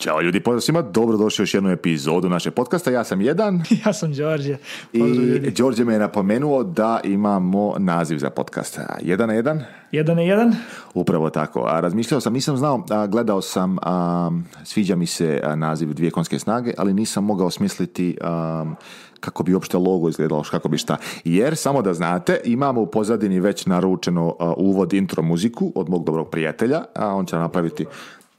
Ćao ljudi, pozdrav svima, dobrodošli u još jednu epizodu našeg podcasta, ja sam jedan. ja sam Đorđe. I Đorđe me je napomenuo da imamo naziv za podcast. Jedan na jedan? Jedan na jedan. Upravo tako. A, razmišljao sam, nisam znao, a, gledao sam, a, sviđa mi se naziv Dvije konske snage, ali nisam mogao smisliti kako bi uopšte logo izgledalo, kako bi šta. Jer, samo da znate, imamo u pozadini već naručeno uvod intro muziku od mog dobrog prijatelja, a on će napraviti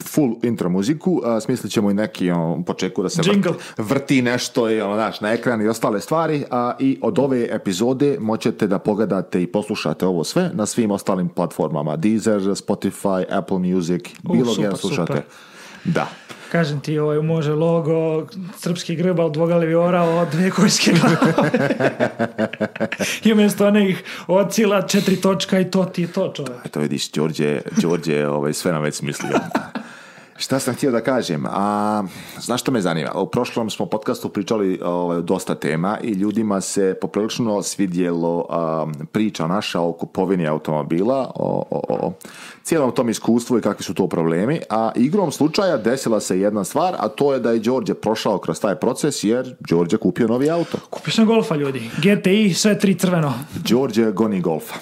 full intro muziku, a, smislit ćemo i neki on, počeku da se vrti, vrti, nešto i, ono, naš na ekran i ostale stvari a, i od ove epizode moćete da pogledate i poslušate ovo sve na svim ostalim platformama Deezer, Spotify, Apple Music, bilo gdje slušate. Da. Kažem ti, ovaj može logo, srpski grbal, dvogalivi orao, dve kojske glave. I umjesto onih četiri točka i to ti je to, čovjek. To vidiš, Đorđe, Đorđe ovaj, sve nam već smislio. Šta sam htio da kažem? A, znaš što me zanima? U prošlom smo podcastu pričali o, ovaj, dosta tema i ljudima se poprilično svidjelo priča naša o kupovini automobila, o, o cijelom tom iskustvu i kakvi su to problemi. A igrom slučaja desila se jedna stvar, a to je da je Đorđe prošao kroz taj proces jer Đorđe kupio novi auto. Kupio sam golfa ljudi, GTI, sve tri crveno. Đorđe goni golfa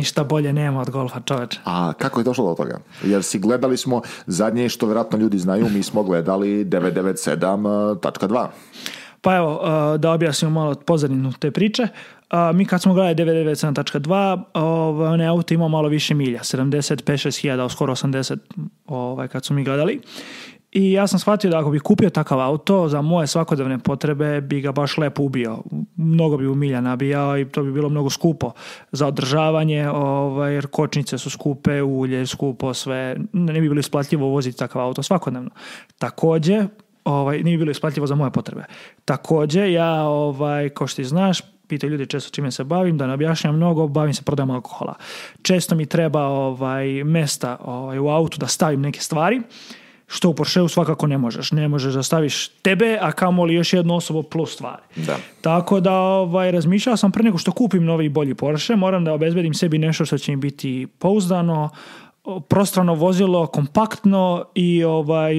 ništa bolje nema od golfa čoveč. A kako je došlo do toga? Jer si gledali smo zadnje što vjerojatno ljudi znaju, mi smo gledali 997.2. Eh, pa evo, eh, da objasnimo malo pozadinu te priče. Eh, mi kad smo gledali 997.2, ovaj, onaj auto imao malo više milja, 75-6 skoro 80 ovaj, kad smo mi gledali. I ja sam shvatio da ako bi kupio takav auto za moje svakodnevne potrebe bi ga baš lepo ubio. Mnogo bi umilja nabijao i to bi bilo mnogo skupo za održavanje, ovaj, jer kočnice su skupe, ulje je skupo, sve. Ne bi bilo isplatljivo voziti takav auto svakodnevno. Također, ovaj, nije bilo isplatljivo za moje potrebe. Također, ja, ovaj, kao što ti znaš, pitaju ljudi često čime se bavim, da ne objašnjam mnogo, bavim se prodajom alkohola. Često mi treba ovaj, mesta ovaj, u autu da stavim neke stvari što u Porsche-u svakako ne možeš. Ne možeš da staviš tebe, a kamoli još jednu osobu plus stvari. Da. Tako da ovaj, razmišljao sam pre nego što kupim novi i bolji Porsche, moram da obezbedim sebi nešto što će mi biti pouzdano, prostrano vozilo, kompaktno i ovaj,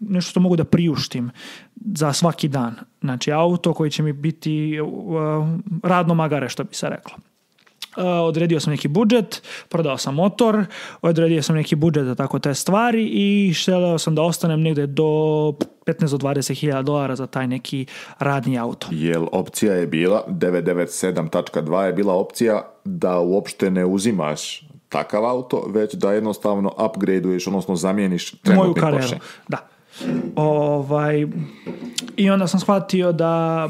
nešto što mogu da priuštim za svaki dan. Znači auto koji će mi biti radno magare, što bi se reklo. E, odredio sam neki budžet, prodao sam motor, odredio sam neki budžet za tako te stvari i želeo sam da ostanem negdje do 15 do 20 hiljada dolara za taj neki radni auto. Jel opcija je bila, 997.2 je bila opcija da uopšte ne uzimaš takav auto, već da jednostavno upgradeuješ, odnosno zamijeniš trenutni Moju da. Ovaj, I onda sam shvatio da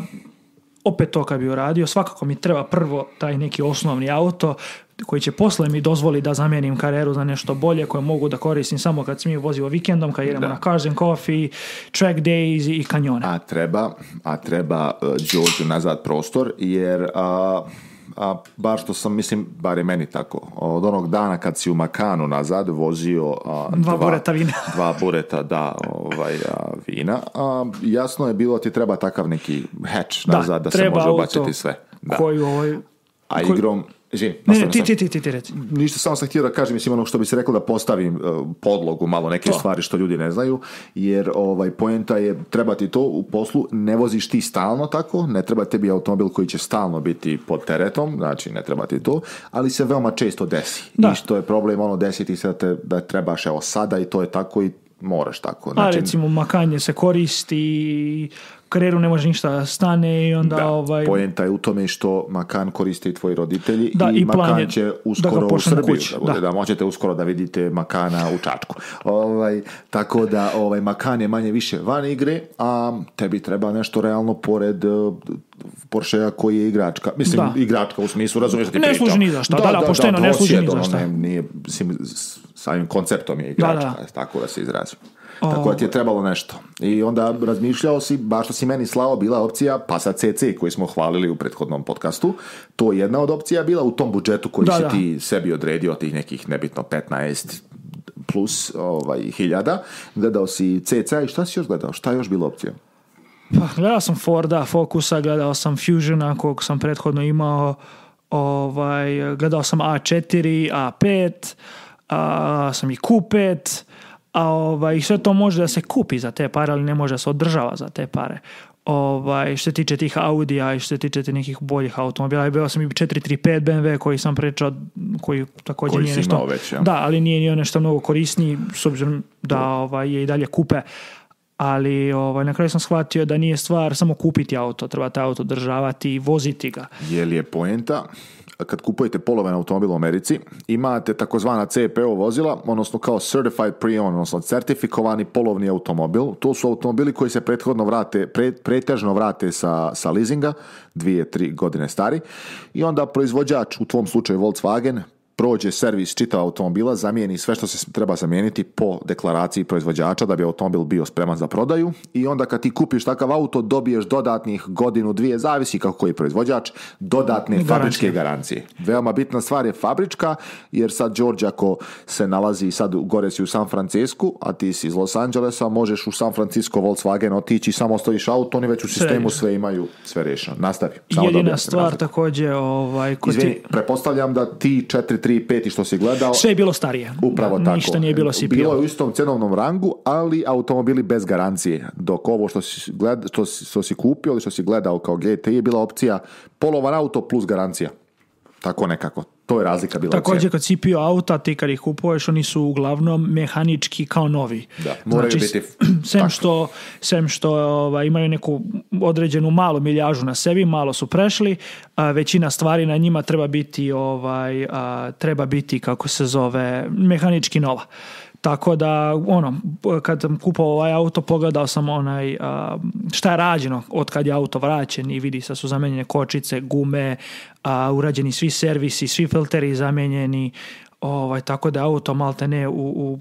opet to kad bi uradio, svakako mi treba prvo taj neki osnovni auto koji će posle mi dozvoli da zamijenim kareru za nešto bolje koje mogu da koristim samo kad smiju vozimo vikendom, kad idemo na Cars and Coffee, Track Days i kanjone. A treba, a treba eh, uh, nazad prostor jer a bar što sam, mislim, bar je meni tako, od onog dana kad si u Makanu nazad vozio dva, bureta vina. dva bureta, da, ovaj, vina, a, jasno je bilo ti treba takav neki hatch nazad da, se može obaciti sve. Da. Koji, ovaj, a igrom, ne, ti, ti, ti, Ništa, samo sam htio da kažem, mislim, ono što bi se reklo da postavim e, podlogu, malo neke stvari što ljudi ne znaju, jer ovaj, poenta je, treba ti to u poslu, ne voziš ti stalno tako, ne treba tebi automobil koji će stalno biti pod teretom, znači ne treba ti to, ali se veoma često desi. Da. je problem, ono, desiti se da, te, trebaš, evo, sada i to je tako i moraš tako. Pa, znači... A recimo makanje se koristi, karijeru ne može ništa stane i onda... Da, ovaj... Pojenta je u tome što Makan koriste i tvoji roditelji da, i, i Makan će uskoro u Srbiju. kuć, da, bude, da. možete uskoro da vidite Makana u Čačku. Ovaj, tako da ovaj, Makan je manje više van igre, a tebi treba nešto realno pored Porschea koji je igračka. Mislim, da. igračka u smislu, razumiješ ti Ne služi ni za šta, da, da, da pošteno, da, ne služi ni za šta. nije, mislim, samim konceptom je igračka, tako da se izrazim. Tako da ti je trebalo nešto. I onda razmišljao si, baš što si meni slao, bila opcija Pasa CC koji smo hvalili u prethodnom podcastu. To je jedna od opcija bila u tom budžetu koji da, si da. ti sebi odredio tih nekih nebitno 15 plus ovaj, hiljada. Gledao si CC i šta si još gledao? Šta je još bila opcija? Pa, gledao sam Forda, Focusa, gledao sam Fusiona kog sam prethodno imao, ovaj, gledao sam A4, A5, a, sam i Q5, a ovaj, sve to može da se kupi za te pare, ali ne može da se održava za te pare. Ovaj, što se tiče tih Audija i što se tiče nekih boljih automobila, bio sam i 435 BMW koji sam prečao, koji također nije nešto... Da, ali nije, nije nešto mnogo korisniji, s obzirom da ovaj, je i dalje kupe ali ovaj, na kraju sam shvatio da nije stvar samo kupiti auto, treba taj auto državati i voziti ga. Je li je poenta kad kupujete polovan automobil u Americi, imate takozvana CPO vozila, odnosno kao Certified Pre-Owned, odnosno certifikovani polovni automobil. To su automobili koji se prethodno vrate, pretežno vrate sa, sa leasinga, dvije, tri godine stari. I onda proizvođač, u tvom slučaju Volkswagen, prođe servis čita automobila, zamijeni sve što se treba zamijeniti po deklaraciji proizvođača da bi automobil bio spreman za prodaju i onda kad ti kupiš takav auto dobiješ dodatnih godinu, dvije, zavisi kako koji proizvođač, dodatne fabričke garancije. Veoma bitna stvar je fabrička, jer sad George ako se nalazi sad gore si u San Francisku, a ti si iz Los Angelesa, možeš u San Francisco Volkswagen otići, samo stojiš auto, oni već u sistemu sve imaju, sve rešeno. Nastavi. Jedina stvar također, ovaj, prepostavljam da ti četiri 3 što si gledao. Sve je bilo starije. Upravo tako. Ništa nije bilo si Bilo je u istom cenovnom rangu, ali automobili bez garancije. Dok ovo što si, gleda, što, što si kupio ili što si gledao kao GT je bila opcija polovan auto plus garancija. Tako nekako to je razlika Također kad pio auta, ti kad ih kupuješ, oni su uglavnom mehanički kao novi. Da, znači, sem što, sem što ovaj, imaju neku određenu malu miljažu na sebi, malo su prešli, a, većina stvari na njima treba biti ovaj treba biti kako se zove mehanički nova. Tako da, ono, kad sam kupao ovaj auto, pogledao sam onaj, šta je rađeno od kad je auto vraćen i vidi sad su zamijenjene kočice, gume, urađeni svi servisi, svi filteri zamenjeni, ovaj, tako da je auto malte ne u, u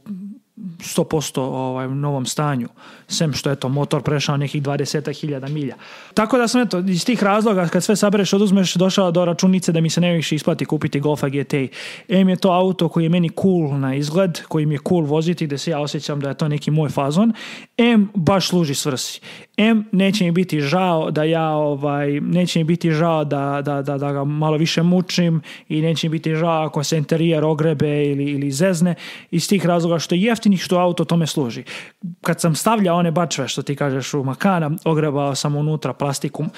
100% ovaj, novom stanju sem što je to motor prešao nekih 20.000 milja. Tako da sam eto, iz tih razloga kad sve sabereš oduzmeš došao do računice da mi se ne više isplati kupiti Golfa GTI. M je to auto koji je meni cool na izgled, koji mi je cool voziti da se ja osjećam da je to neki moj fazon. M baš služi svrsi. M neće mi biti žao da ja ovaj, neće mi biti žao da, da, da, da ga malo više mučim i neće mi biti žao ako se interijer ogrebe ili, ili zezne iz tih razloga što je jeftinih što auto tome služi. Kad sam stavljao one bačve što ti kažeš u Makana, ogrebao sam unutra plastiku. Ono.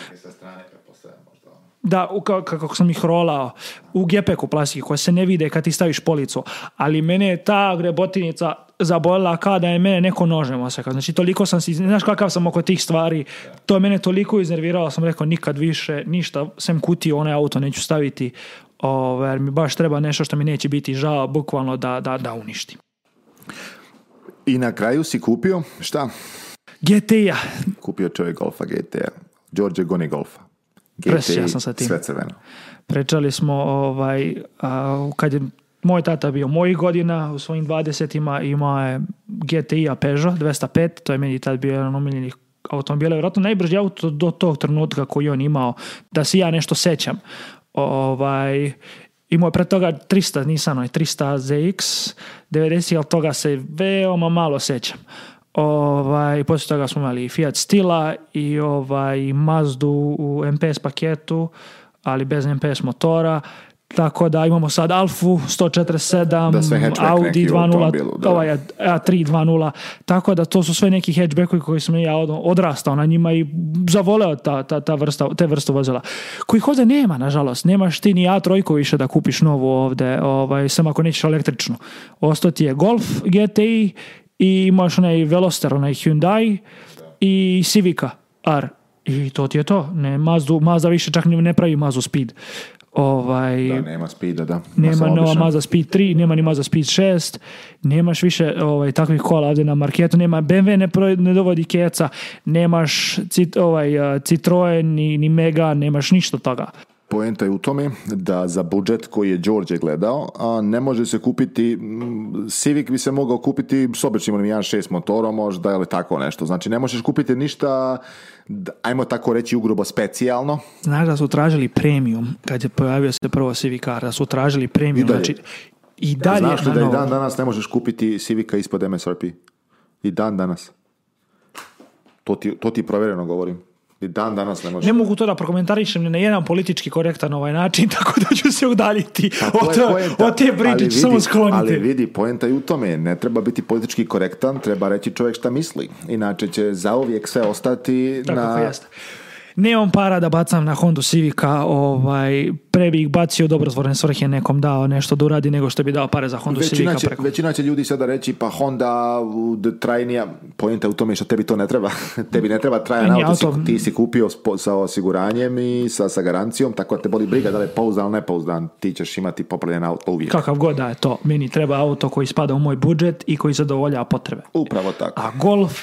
Da, kako, sam ih rolao u gepeku plastike koje se ne vide kad ti staviš policu. Ali mene je ta grebotinica zabolila kada je mene neko nožem osjekao, Znači toliko sam si, znaš kakav sam oko tih stvari, to je mene toliko iznerviralo, sam rekao nikad više ništa, sem kutio onaj auto neću staviti, ovaj, jer mi baš treba nešto što mi neće biti žao, bukvalno da, da, da uništim. I na kraju si kupio šta? GTA. Kupio čovjek Golfa GTA. Đorđe goni Golfa. GTI Presija sam sa tim. sve crveno. Prečali smo ovaj, a, kad je moj tata bio mojih godina, u svojim 20-ima imao je GTI-a Peugeot 205, to je meni tad bio jedan omiljenih automobila, vjerojatno najbrži auto do tog trenutka koji on imao, da se ja nešto sećam. Ovaj, imao je pred toga 300 Nissan, 300 ZX, 90 ali toga se veoma malo sećam. Ovaj, poslije toga smo imali Fiat Stila i ovaj, Mazdu u MPS paketu, ali bez MPS motora tako da imamo sad Alfu 147, Audi 20, ovaj A3 20, tako da to su sve neki hatchbackovi koji sam ja odrastao na njima i zavoleo ta, ta, ta vrsta, te vrste vozila. Kojih ovdje nema, nažalost, nemaš ti ni A3 više da kupiš novu ovdje, ovaj, samo ako nećeš električnu. Osto ti je Golf GTI i imaš onaj Veloster, onaj Hyundai i Civica R i to ti je to. Ne, Mazdu, Mazda više čak ne pravi mazu Speed. Ovaj, da, nema speeda, da. Nema nova Mazda Speed 3, nema ni Mazda Speed 6, nemaš više ovaj, takvih kola ovdje na marketu, nema BMW ne, pro, ne dovodi keca, nemaš cit, ovaj, Citroen ni, ni Mega, nemaš ništa toga. Poenta je u tome da za budžet koji je Đorđe gledao, a ne može se kupiti, Civic bi se mogao kupiti s običnim 1.6 motorom možda ili tako nešto. Znači ne možeš kupiti ništa, ajmo tako reći ugrubo specijalno. Znaš da su tražili premium kad je pojavio se prvo Civic R, da su tražili premium. I znači, i dalje, Znaš da i dan danas ne možeš kupiti Civica ispod MSRP? I dan danas. To ti, to ti provjereno govorim. I dan danas ne može. Ne mogu to da prokomentarišem ni na jedan politički korektan ovaj način, tako da ću se udaljiti pa od, poenta, od te priče, ću samo skloniti. Ali vidi, poenta je u tome, ne treba biti politički korektan, treba reći čovjek šta misli. Inače će zauvijek sve ostati tako na... Tako on para da bacam na Hondu Civica, ovaj, pre bi ih bacio u dobrozvorne svrhe nekom dao nešto da uradi nego što bi dao pare za Honda većina Civica. Će, preko. Većina će ljudi sada reći pa Honda trajnija, pojenta u tome što tebi to ne treba. tebi ne treba trajan auto, ti si kupio sa osiguranjem i sa, sa garancijom, tako da te boli briga da li je pouzdan ili nepouzdan, ti ćeš imati popravljen auto uvijek. Kakav god da je to, meni treba auto koji spada u moj budžet i koji zadovolja potrebe. Upravo tako. A Golf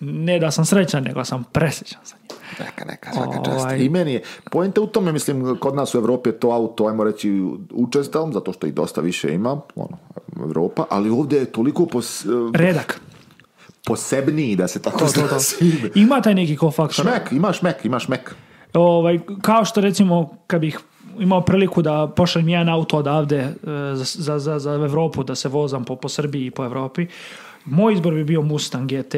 ne da sam srećan, nego sam presrećan sa njim. Neka, neka, svaka čast. Ovaj- I meni je, pojente u tome, mislim, kod nas u Evropi je to auto, ajmo reći, učestalom, zato što ih dosta više ima, ono, Evropa, ali ovdje je toliko Redak posebniji, da se tako zna Ima taj neki kofaktor. Šmek, ima šmek, ima šmek. Ovaj, kao što recimo, kad bih imao priliku da pošaljem jedan auto odavde e, za, za, za Evropu, da se vozam po, po Srbiji i po Evropi, moj izbor bi bio Mustang GT,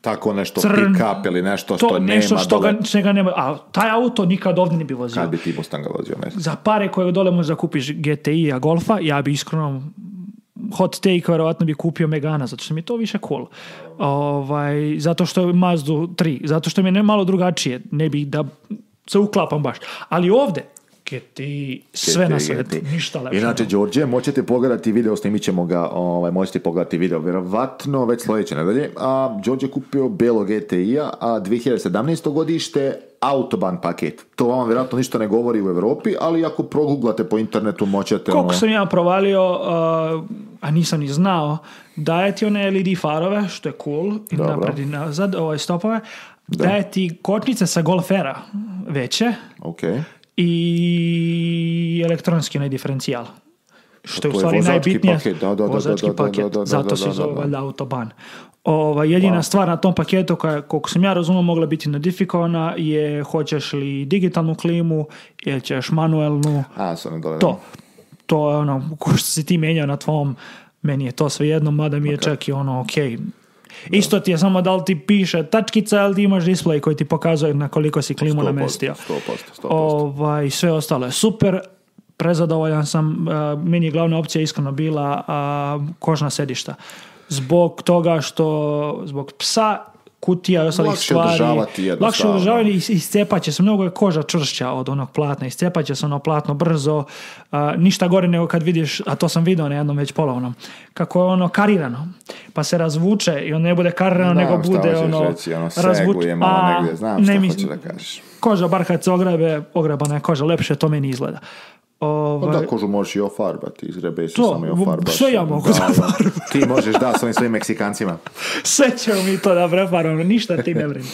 tako nešto pick-up ili nešto što nema. Nešto što ga, nema. A taj auto nikad ovdje ne bi vozio. Kad bi vozio? Za pare koje dole možda kupiš GTI-a Golfa, ja bi iskreno hot take verovatno bi kupio Megana zato što mi je to više cool ovaj, zato što je Mazdu 3 zato što mi je malo drugačije ne bi da se uklapam baš ali ovdje Keti, sve na svijetu, ništa Inače, Đorđe, moćete pogledati video, snimit ćemo ga, ovaj, moćete pogledati video, vjerovatno već sljedeće nedelje. A, Đorđe kupio belo GTI-a, a 2017. godište, autoban paket. To vam vjerojatno ništa ne govori u Evropi ali ako proguglate po internetu moćete... Koliko ono... sam ja provalio, eh, a nisam ni znao, daje ti one LED farove, što je cool, i napred i nazad, ovaj stopove, da. daje ti kočnice sa golfera veće, okay i elektronski onaj diferencijal. Što je u stvari najbitnije, vozački paket, zato se zove valjda autoban. Ova, jedina stvar na tom paketu koja, koliko sam ja razumio, mogla biti modifikovana je hoćeš li digitalnu klimu ili ćeš manuelnu. to. To je ono, ko što si ti mijenjao na tvom, meni je to svejedno, mada mi je čak i ono, ok, Isto ti je samo da li ti piše tačkica ili ti imaš display koji ti pokazuje na koliko si klimu namestio. 100%, 100%. Ovaj, sve ostalo je super. Prezadovoljan sam. Eh, Meni je glavna opcija iskreno bila eh, kožna sedišta. Zbog toga što, zbog psa kutija i ostalih lakše stvari. Održavati lakše održavati i iscepat će se. Mnogo je koža čršća od onog platna. Iscepat će se ono platno brzo. Eh, ništa gore nego kad vidiš, a to sam vidio na jednom već polovnom, kako je ono karirano pa se razvuče i on ne bude karreno da, nego bude ono, reći, ono razvuče. malo znam ne mi, da kažeš. Koža, bar kad se ogrebe, ogrebana je koža, lepše to meni izgleda. Pa ovaj... da, kožu možeš i ofarbati, izrebe se samo i ofarbaš. Sve ja mogu da, Ti možeš, da, s ovim svojim Meksikancima. Sve ćemo mi to da prefarbamo, ništa ti ne brini.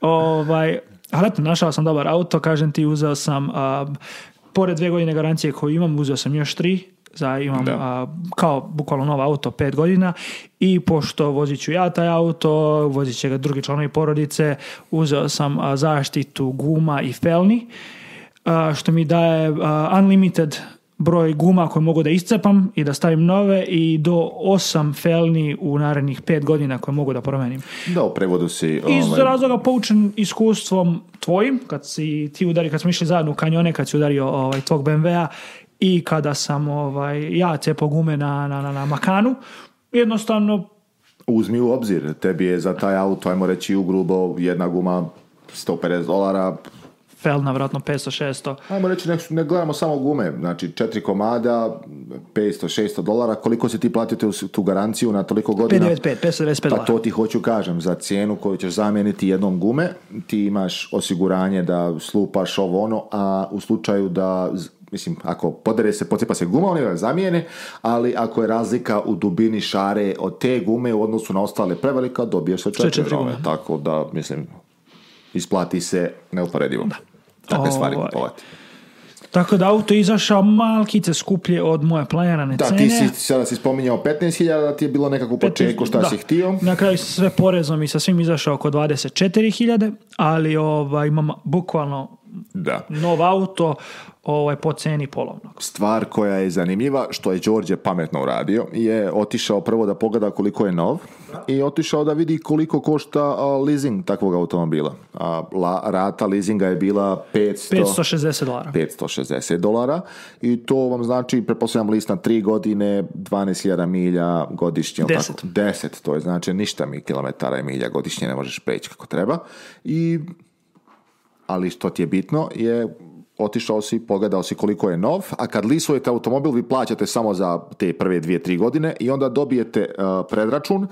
ovaj, ali našao sam dobar auto, kažem ti, uzeo sam, pored dvije godine garancije koju imam, uzeo sam još tri, za imam kao bukvalno nova auto pet godina i pošto vozit ću ja taj auto, vozit će ga drugi članovi porodice, uzeo sam zaštitu guma i felni što mi daje unlimited broj guma koje mogu da iscepam i da stavim nove i do osam felni u narednih pet godina koje mogu da promenim. Da, u prevodu si... Iz ovaj- razloga poučen iskustvom tvojim, kad si ti udari, kad smo išli zajedno u kanjone, kad si udario ovaj, tvog BMW-a i kada sam ovaj, ja cepao gume na, na, na makanu, jednostavno... Uzmi u obzir, tebi je za taj auto, ajmo reći u grubo jedna guma 150 dolara, Felna, vratno 500-600. Ajmo reći, ne, ne, gledamo samo gume, znači četiri komada, 500-600 dolara, koliko se ti platite tu garanciju na toliko godina? 595, 595 pa dolara. Pa to ti hoću kažem, za cijenu koju ćeš zamijeniti jednom gume, ti imaš osiguranje da slupaš ovo ono, a u slučaju da mislim, ako podere se, pocijepa se guma, oni ga zamijene, ali ako je razlika u dubini šare od te gume u odnosu na ostale prevelika, dobiješ se četiri Tako da, mislim, isplati se neuporedivo. Takve stvari ovaj. kupovati. Tako da auto je izašao malkice skuplje od moje planirane da, cene. Da, ti si, sada si spominjao 15.000, da ti je bilo nekako početku šta da. si htio. Na kraju sve porezom i sa svim izašao oko 24.000, ali ovaj, imam bukvalno da. nov auto ovaj, po ceni polovnog. Stvar koja je zanimljiva, što je Đorđe pametno uradio, je otišao prvo da pogleda koliko je nov i otišao da vidi koliko košta leasing takvog automobila. A rata leasinga je bila 500, 560 dolara. 560 dolara i to vam znači, prepostavljam list na 3 godine, 12.000 milja godišnje. 10. Tako? 10, to je znači ništa mi kilometara i milja godišnje ne možeš preći kako treba. I ali što ti je bitno je otišao si, pogledao si koliko je nov, a kad lisujete automobil vi plaćate samo za te prve dvije, tri godine i onda dobijete e, predračun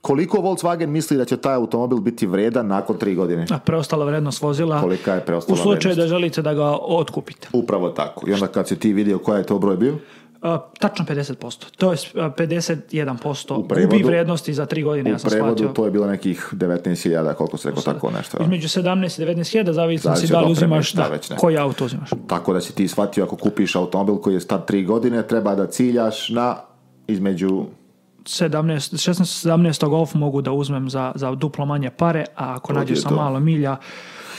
koliko Volkswagen misli da će taj automobil biti vredan nakon tri godine? A preostala vrednost vozila Kolika je preostala u slučaju da želite da ga otkupite. Upravo tako. I onda kad si ti vidio koja je to broj bio? tačno 50%. To je 51% u prevodu, gubi vrijednosti za tri godine, ja sam prevodu, shvatio. U to je bilo nekih 19.000, koliko se rekao Sada. tako nešto. Ono. Između 17 i 19.000 zavisno si da li uzimaš, da, da koji auto uzimaš. Tako da si ti shvatio ako kupiš automobil koji je star tri godine, treba da ciljaš na između 17, 16-17 golf mogu da uzmem za, za duplo manje pare, a ako nađeš sa malo milja,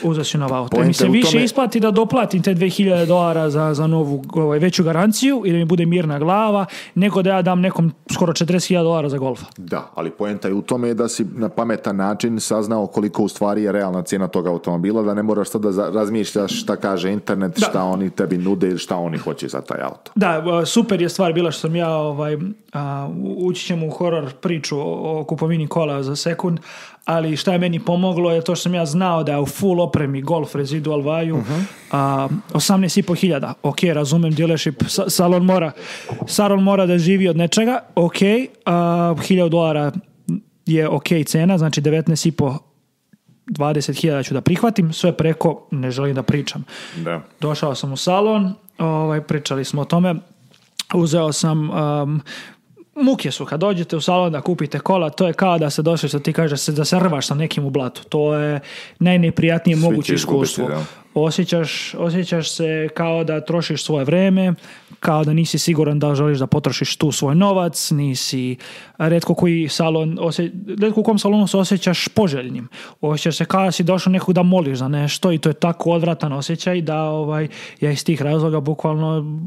uzasinoval. Te mi se više isplati da doplatim te 2000 dolara za, za novu ovaj, veću garanciju i da mi bude mirna glava, nego da ja dam nekom skoro 40.000 dolara za golfa. Da, ali poenta je u tome da si na pametan način saznao koliko u stvari je realna cijena toga automobila, da ne moraš to da razmišljaš šta kaže internet, šta oni tebi nude ili šta oni hoće za taj auto. Da, super je stvar bila što sam ja, ovaj, a, ući ćemo u horor priču o, kupovini kola za sekund, ali šta je meni pomoglo je to što sam ja znao da je u full opremi Golf Residual Vaju uh-huh. Mhm. hiljada. Ok, razumem dealership, salon mora salon mora da živi od nečega, ok, a, 1000 dolara je ok cena, znači 19,5 20.000 ću da prihvatim, sve preko ne želim da pričam. Da. Došao sam u salon, ovaj, pričali smo o tome, uzeo sam muke su kad dođete u salon da kupite kola, to je kao da se došli što ti kažeš da se rvaš sa nekim u blatu. To je najneprijatnije Svi moguće iskustvo. Osjećaš, osjećaš se kao da trošiš svoje vrijeme, kao da nisi siguran da želiš da potrošiš tu svoj novac, nisi redko koji salon, osje, redko u kom salonu se osjećaš poželjnim. Osjećaš se kao da si došao nekog da moliš za nešto i to je tako odvratan osjećaj da ovaj, ja iz tih razloga bukvalno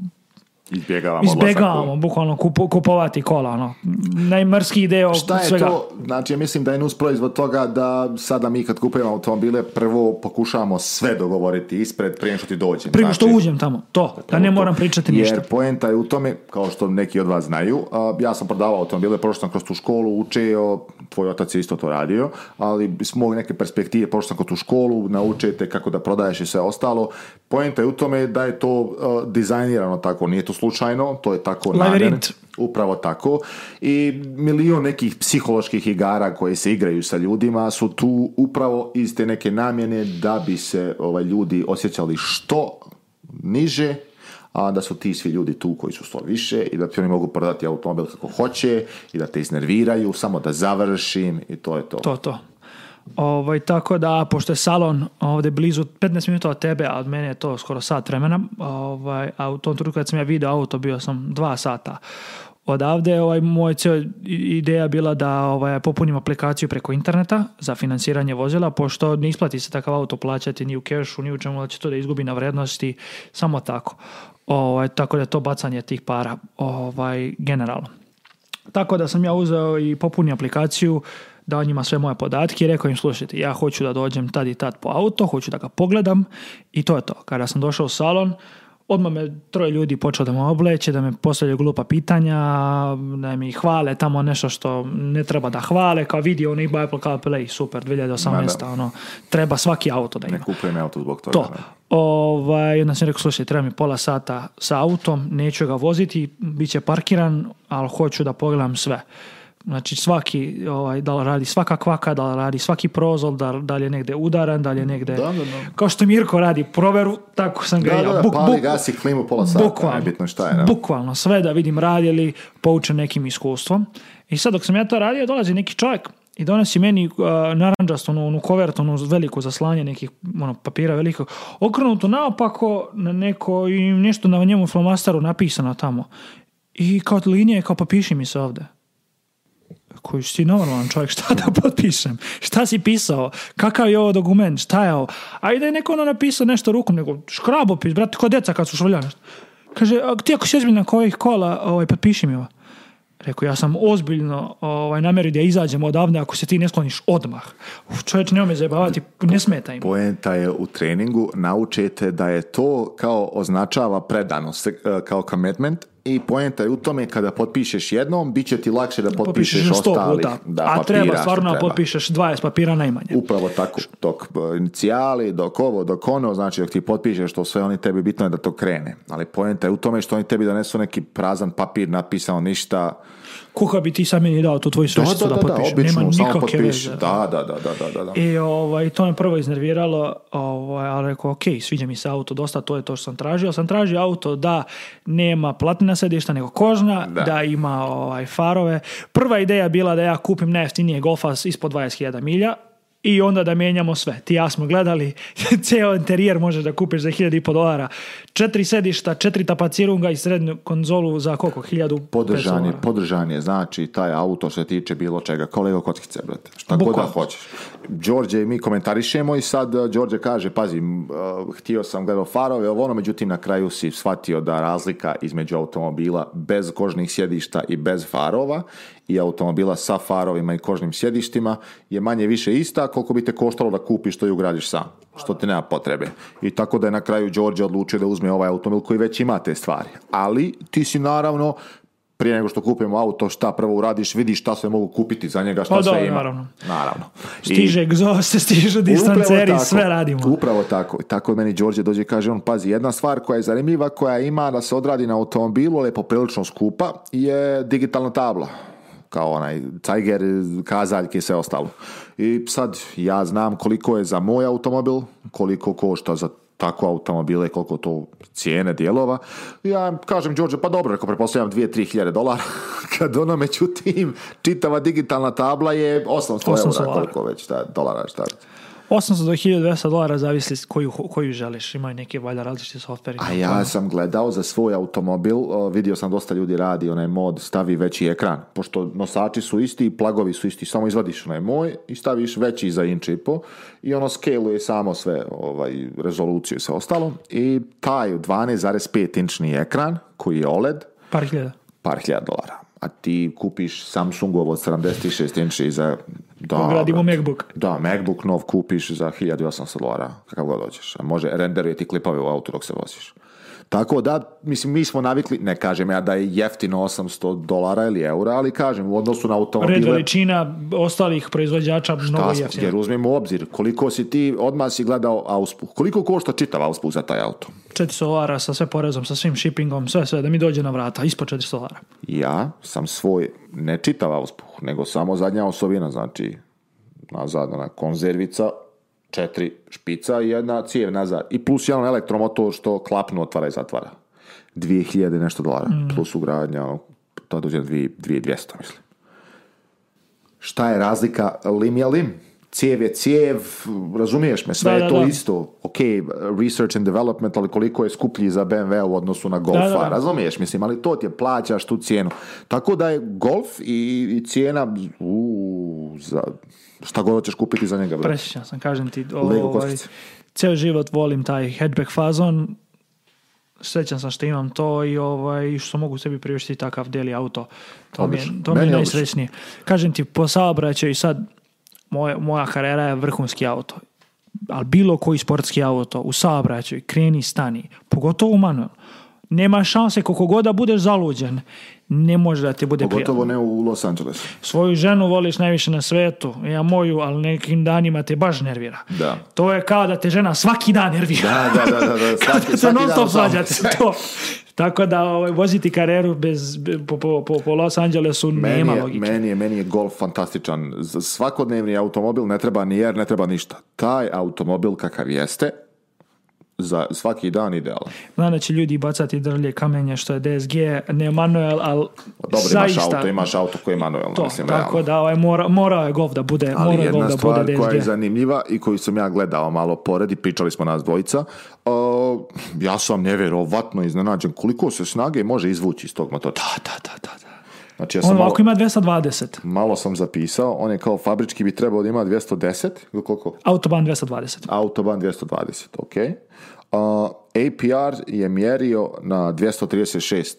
izbjegavamo izbjegavamo bukvalno kupovati kola ono. najmrski deo Šta je to? Znači mislim da je nus proizvod toga da sada mi kad kupujemo automobile prvo pokušavamo sve dogovoriti ispred prije što ti dođem. Prije što znači, uđem tamo, to, da ne moram pričati ništa. Jer poenta je u tome, kao što neki od vas znaju, ja sam prodavao automobile, prošao sam kroz tu školu, učio, tvoj otac je isto to radio, ali s mojeg neke perspektive, prošao sam kroz tu školu, naučite kako da prodaješ i sve ostalo. Poenta je u tome da je to dizajnirano tako, nije to slučajno, to je tako namjerno. Upravo tako. I milion nekih psiholoških igara koje se igraju sa ljudima su tu upravo iz te neke namjene da bi se ovaj, ljudi osjećali što niže, a da su ti svi ljudi tu koji su sto više i da ti oni mogu prodati automobil kako hoće i da te iznerviraju, samo da završim i to je to. To, to. Ovaj, tako da, pošto je salon ovdje blizu 15 minuta od tebe, a od mene je to skoro sat vremena, ovaj, a u tom trenutku kad sam ja vidio auto, bio sam dva sata odavde. Ovaj, moja cijel ideja bila da ovaj, popunim aplikaciju preko interneta za financiranje vozila, pošto ne isplati se takav auto plaćati ni u kešu, ni u čemu, da će to da izgubi na vrednosti, samo tako. Ovaj, tako da je to bacanje tih para ovaj, generalno. Tako da sam ja uzeo i popunio aplikaciju, dao njima sve moje podatke i rekao im slušajte, ja hoću da dođem tad i tad po auto, hoću da ga pogledam i to je to. Kada sam došao u salon, odmah me troje ljudi počeo da me obleće, da me postavljaju glupa pitanja, da mi hvale tamo nešto što ne treba da hvale, kao vidi ono po Apple CarPlay, super, 2018, ono, treba svaki auto da ima. Ne kupujem auto zbog toga. To. Ovaj, onda sam rekao, slušaj, treba mi pola sata sa autom, neću ga voziti, bit će parkiran, ali hoću da pogledam sve. Znači svaki, ovaj, da li radi svaka kvaka, da li radi svaki prozol, da, da li je negdje udaran, da li je negdje... Kao što Mirko radi proveru, tako sam ga ja. Buk, pali, buk, gasi klimu pola sata, bukvalno, šta je. Bukvalno, sve da vidim radi li, poučen nekim iskustvom. I sad dok sam ja to radio, dolazi neki čovjek i donosi meni uh, naranđast, onu, onu kovert, onu zaslanje nekih ono, papira velikog, okrenuto naopako na neko i nešto na njemu flomastaru napisano tamo. I kao linije, kao pa piši mi se ovdje koji si normalan čovjek, šta da potpišem? Šta si pisao? Kakav je ovo dokument? Šta je ovo? A da je neko ono napisao nešto rukom, nego škrabopis, brate, ko djeca kad su švrljali nešto. Ono Kaže, a ti ako si ozbiljna kojih kola, ovaj, potpiši mi ovo. Rekao, ja sam ozbiljno ovaj, namjerio da izađem odavde ako se ti ne skloniš odmah. Uf, čovječ, nema me zajebavati, ne smeta im. Poenta je u treningu, naučite da je to kao označava predanost, eh, kao commitment, i poenta je u tome kada potpišeš jednom, bit će ti lakše da potpišeš, ostalih. Da, A treba stvarno da potpišeš 20 papira najmanje. Upravo tako. Dok e, inicijali, dok ovo, dok ono, znači dok ti potpišeš to sve, oni tebi bitno je da to krene. Ali poenta je u tome što oni tebi donesu neki prazan papir napisano ništa, kuha bi ti sad meni dao to tvoju da, da, potpišem. Nema nikakve veze. Da, da, da, da, da, I ovaj, to me prvo iznerviralo, ovaj, ali rekao, ok, sviđa mi se auto dosta, to je to što sam tražio. Sam tražio auto da nema platina sedišta nego kožna, da, ima ovaj, farove. Prva ideja bila da ja kupim najjeftinije golfa ispod 20.000 milja, i onda da mijenjamo sve. Ti ja smo gledali, ceo interijer možeš da kupiš za 1000,5 dolara. Četiri sedišta, četiri tapacirunga i srednju konzolu za koliko? 1500 podržan je Znači, taj auto što se tiče bilo čega. Kolego kockice, brate. Šta god da hoćeš. Đorđe i mi komentarišemo i sad e, Đorđe kaže, pazi, e, htio sam gledao farove, ovo ono, međutim na kraju si shvatio da razlika između automobila bez kožnih sjedišta i bez farova i automobila sa farovima i kožnim sjedištima je manje više ista koliko bi te koštalo da kupiš to i ugradiš sam, što ti nema potrebe. I tako da je na kraju Đorđe odlučio da uzme ovaj automobil koji već ima te stvari. Ali ti si naravno prije nego što kupimo auto, šta prvo uradiš, vidiš šta sve mogu kupiti za njega, šta pa sve ima. Naravno. naravno. Stiže egzost, stiže distanceri, tako, sve radimo. Upravo tako. Tako meni Đorđe dođe i kaže, on pazi, jedna stvar koja je zanimljiva, koja ima da se odradi na automobilu, ali je poprilično skupa, je digitalna tabla kao onaj Tiger, kazaljke i sve ostalo. I sad ja znam koliko je za moj automobil, koliko košta za tako automobile, koliko to cijene dijelova. Ja kažem, Đorđe, pa dobro, ako prepostavljam 2-3 hiljade dolara, kad ono, međutim, čitava digitalna tabla je 800, 800 eura, koliko već, dolara, šta. 800 do 1200 dolara zavisli koju, koju želiš, imaju neke valjda različite softveri. A ja ono. sam gledao za svoj automobil, vidio sam dosta ljudi radi onaj mod, stavi veći ekran, pošto nosači su isti, plagovi su isti, samo izvadiš onaj moj i staviš veći za inč i po i ono skeluje samo sve ovaj, rezoluciju i sve ostalo i taj 12,5 inčni ekran koji je OLED, par hiljada, par hiljada dolara a ti kupiš Samsungovo od 76 inči za da, ugradimo MacBook. Da, MacBook nov kupiš za 1800 dolara, kakav god hoćeš. A može renderuje ti klipove u autu dok se voziš. Tako da, mislim, mi smo navikli, ne kažem ja da je jeftino 800 dolara ili eura, ali kažem, u odnosu na automobile... Red veličina ostalih proizvođača mnogo je Jer uzmemo u obzir, koliko si ti, odmah si gledao auspuh, koliko košta čitav auspuh za taj auto? 400 dolara sa sve porezom, sa svim shippingom, sve, sve, da mi dođe na vrata, ispod 400 dolara. Ja sam svoj, ne čitav auspuh, nego samo zadnja osobina znači nazad, ona konzervica, četiri špica i jedna cijev nazad. I plus jedan elektromotor što klapnu otvara i zatvara. 2000 nešto dolara, mm. plus ugradnja, To ono, to dođe 2200, mislim. Šta je razlika lim je lim? cijev je cijev, razumiješ me, sve da, je da, to isto. Ok, research and development, ali koliko je skuplji za BMW u odnosu na Golfa, razumiješ, mislim, ali to ti je, plaćaš tu cijenu. Tako da je Golf i, cijena, u, za, šta god ćeš kupiti za njega. Prešića sam, kažem ti, ovaj, život volim taj hatchback fazon, srećan sam što imam to i ovaj, što mogu sebi priuštiti takav deli auto. To mi je, to mi je najsrećnije. Kažem ti, po saobraćaju sad, moja karijera je vrhunski auto. Ali bilo koji sportski auto u saobraćaju, kreni, stani, pogotovo u nema šanse koliko god da budeš zaluđen. Ne može da ti bude Pogotovo ne u Los Angeles Svoju ženu voliš najviše na svetu, ja moju, ali nekim danima te baš nervira. Da. To je kao da te žena svaki dan nervira. Da, da, da. Tako da ovaj, voziti kareru bez, po, Los Angelesu nema logike. meni je golf fantastičan. Svakodnevni automobil ne treba ni jer, ne treba ništa. Taj automobil kakav jeste, za svaki dan idealan. Znam će ljudi bacati drlje kamenje što je DSG, ne manuel, ali pa Dobro, zaista... auto, imaš auto koji je manuel, to, mislim, Tako da, ovaj, mora, mora je gov da bude, ali mora jedna stvar bude DSG. koja je zanimljiva i koju sam ja gledao malo pored i pričali smo nas dvojica, ja sam nevjerovatno iznenađen koliko se snage može izvući iz tog motora. Da, da, da, da. da. Znači, ja sam on ovako ima 220. Malo sam zapisao, on je kao fabrički bi trebao da ima 210, koliko? Autoban 220. Autoban 220, ok. APR je mjerio na 236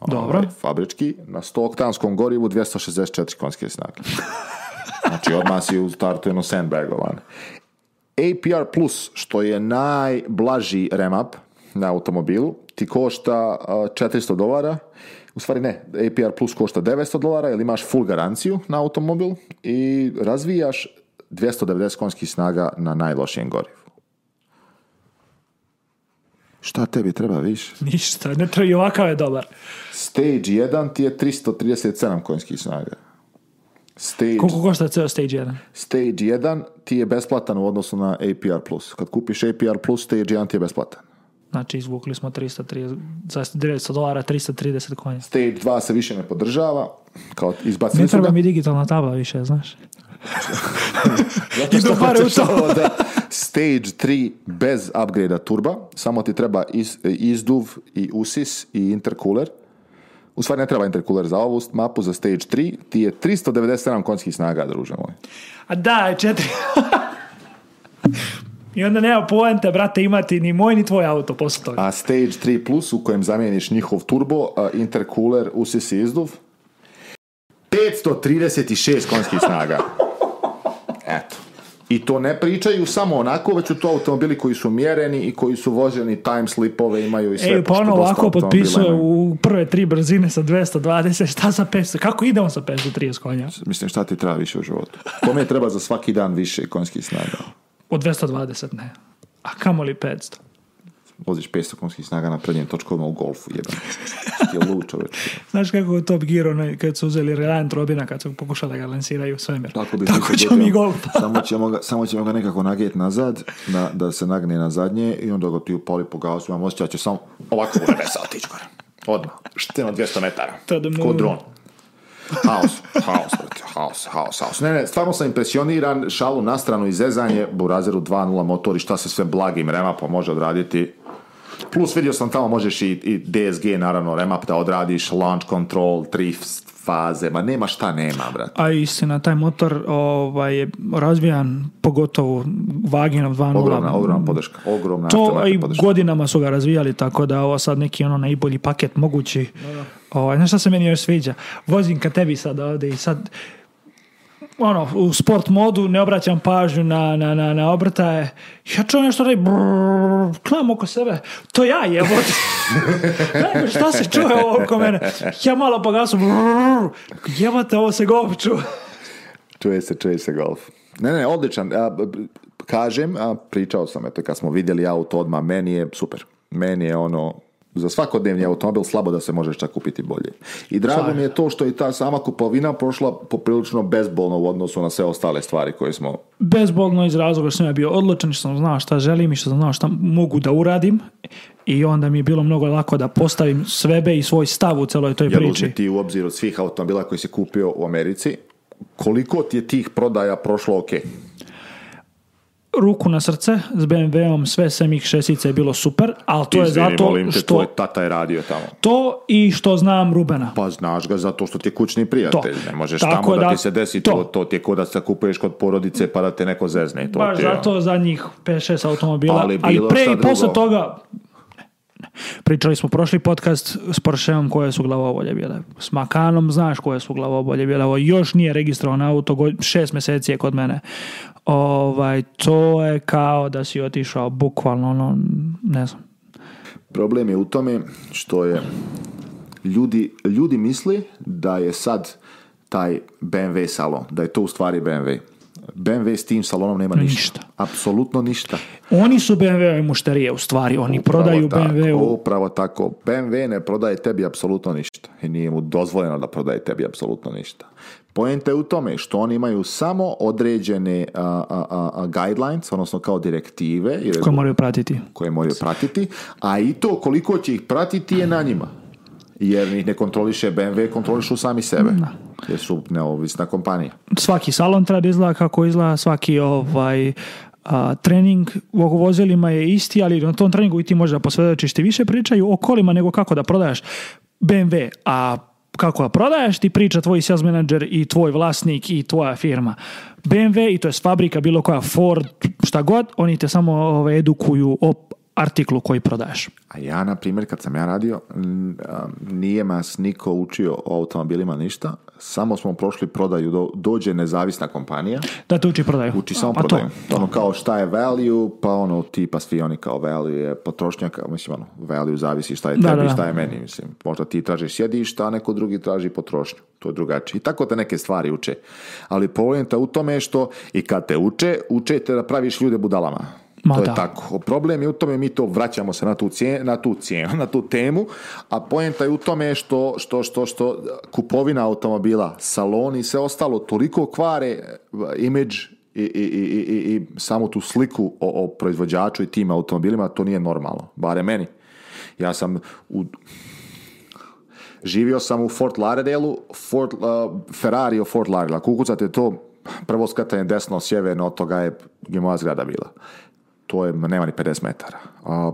ovaj, Dobro. fabrički, na 100 oktanskom gorivu 264 konske snage. Znači, odmah si u startu jedno sandbagovan. APR Plus, što je najblaži remap na automobilu, ti košta uh, 400 dolara u stvari ne, APR Plus košta 900 dolara jer imaš full garanciju na automobil i razvijaš 290 konjskih snaga na najlošijem gorivu. Šta tebi treba više? Ništa, ne treba i ovakav je dobar. Stage 1 ti je 337 konjskih snaga. Stage, Koliko košta ceo Stage 1? Stage 1 ti je besplatan u odnosu na APR+. Kad kupiš APR+, Stage 1 ti je besplatan. Znači izvukli smo 330, za 900 dolara 330 konja. Stage 2 se više ne podržava, kao izbacili Ne treba mi digitalna tabla više, znaš. I pare u to. stage 3 bez upgrade turba, samo ti treba izduv i usis i intercooler. U stvari ne treba intercooler za ovu mapu, za stage 3 ti je 397 konjskih snaga, druže moj. A da, četiri. I onda nema poente, brate, imati ni moj ni tvoj auto posle toga. A Stage 3 Plus u kojem zamijeniš njihov turbo, uh, intercooler, usisi izduv, 536 konjskih snaga. Eto. I to ne pričaju samo onako, već u to automobili koji su mjereni i koji su voženi, time slipove imaju i sve. Ej, pa ono ovako potpisuje u prve tri brzine sa 220, šta sa 500, kako idemo sa 530 konja? Mislim, šta ti treba više u životu? Kome treba za svaki dan više konjskih snaga? od 220 ne. A kamoli 500. Voziš 500 konskih snaga na prednjem točkovima u golfu, jebam. Ti lučo Znaš kako je Top Gear, onaj, kad su uzeli Reliant Robina, kad su pokušali da ga lansiraju u svemir. Tako, bi Tako će mi golf. samo, ćemo ga, samo ćemo ga nekako naget nazad, na, da se nagne na zadnje i onda ga ti upali po gasu, imam osjećaj će samo ovako u nebesa otići gore. Odmah. Šte na 200 metara. Kod dron. Haos, haos, haos, haos, haos. Ne, ne, stvarno sam impresioniran, šalu na stranu i zezanje, Burazeru 2.0 motor i šta se sve blagim remapom može odraditi. Plus vidio sam tamo možeš i, i DSG naravno remap da odradiš, launch control, tri faze, ma nema šta nema, brate. A istina, taj motor ovaj, je razvijan pogotovo Vaginom 2.0. Ogromna, ogromna podrška. Ogromna to i godinama su ga razvijali, tako da ovo sad neki ono najbolji paket mogući. Ovaj, šta se meni još sviđa? Vozim ka tebi sad ovdje i sad ono, u sport modu ne obraćam pažnju na, na, na, na obrtaje. Ja čujem nešto da klam oko sebe. To ja je šta se čuje oko mene? Ja malo pogasu, gasu jebate, ovo se golf čuje. čuje se, čuje se golf. Ne, ne, odličan. A, kažem, a, pričao sam, eto, kad smo vidjeli auto odmah, meni je super. Meni je ono, za svakodnevni automobil slabo da se možeš čak kupiti bolje. I drago mi je to što je ta sama kupovina prošla poprilično bezbolno u odnosu na sve ostale stvari koje smo... Bezbolno iz razloga što sam ja bio odločen što sam znao šta želim i što sam znao šta mogu da uradim i onda mi je bilo mnogo lako da postavim svebe i svoj stav u celoj toj priči. Jer u obzir od svih automobila koji si kupio u Americi, koliko ti je tih prodaja prošlo ok? ruku na srce, s BMW-om sve sem ih šestice je bilo super, ali to Izvini, je zato molim te, što... tvoj tata je radio tamo. To i što znam Rubena. Pa znaš ga zato što ti je kućni prijatelj, to. ne možeš Tako tamo da, da, ti se desi to, to, to ti je kod da se kupuješ kod porodice pa da te neko zezne. To Baš ti zato za njih 5-6 automobila, ali, ali pre i posle toga Pričali smo prošli podcast s Porscheom koje su glavobolje bile. S Makanom znaš koje su glavobolje bile. Ovo još nije registrovan auto, šest mjeseci je kod mene. Ovaj, to je kao da si otišao bukvalno, ono, ne znam. Problem je u tome što je ljudi, ljudi misli da je sad taj BMW salon, da je to u stvari BMW. BMW s tim salonom nema ništa. Apsolutno ništa. Oni su BMW mušterije u stvari, oni upravo prodaju tako, BMW Upravo tako. BMW ne prodaje tebi apsolutno ništa i nije mu dozvoljeno da prodaje tebi apsolutno ništa. Pojente je u tome što oni imaju samo određene a, guidelines, odnosno kao direktive. Koje moraju pratiti. Koje moraju pratiti, a i to koliko će ih pratiti je na njima jer ih ne kontroliše BMW, kontrolišu sami sebe. Da. Jer su neovisna kompanija. Svaki salon treba izgleda kako izgleda, svaki ovaj trening u vozilima je isti, ali na tom treningu i ti možda posvedočiš ti više pričaju o kolima nego kako da prodaješ BMW, a kako da prodaješ ti priča tvoj sales manager i tvoj vlasnik i tvoja firma. BMW i to je fabrika, bilo koja Ford, šta god, oni te samo ove, ovaj, edukuju o artiklu koji prodaješ. A ja, na primjer, kad sam ja radio, nije nas niko učio o automobilima ništa, samo smo prošli prodaju, dođe nezavisna kompanija. Da te uči prodaju. Uči samo prodaju. to. Ono kao šta je value, pa ono tipa svi oni kao value je potrošnja, mislim ono, value zavisi šta je tebi, da, šta je meni, mislim. Možda ti tražiš sjedišta, a neko drugi traži potrošnju. To je drugačije. I tako te neke stvari uče. Ali te u tome što i kad te uče, uče te da praviš ljude budalama. Ma to je tako. Problem je u tome, mi to vraćamo se na tu cijenu, na tu, cijenu, na tu temu, a poenta je u tome što, što, što, što kupovina automobila, saloni i sve ostalo toliko kvare eh, image i, i, i, i samo tu sliku o, proizvođaču i tim automobilima, to nije normalno, bare meni. Ja sam u, živio sam u Fort Lauderdale-u, Fort, uh, Ferrari u Fort Lauderdale, kukucate to, prvo je desno, sjeverno od toga je, je moja zgrada bila to je, nema ni 50 metara.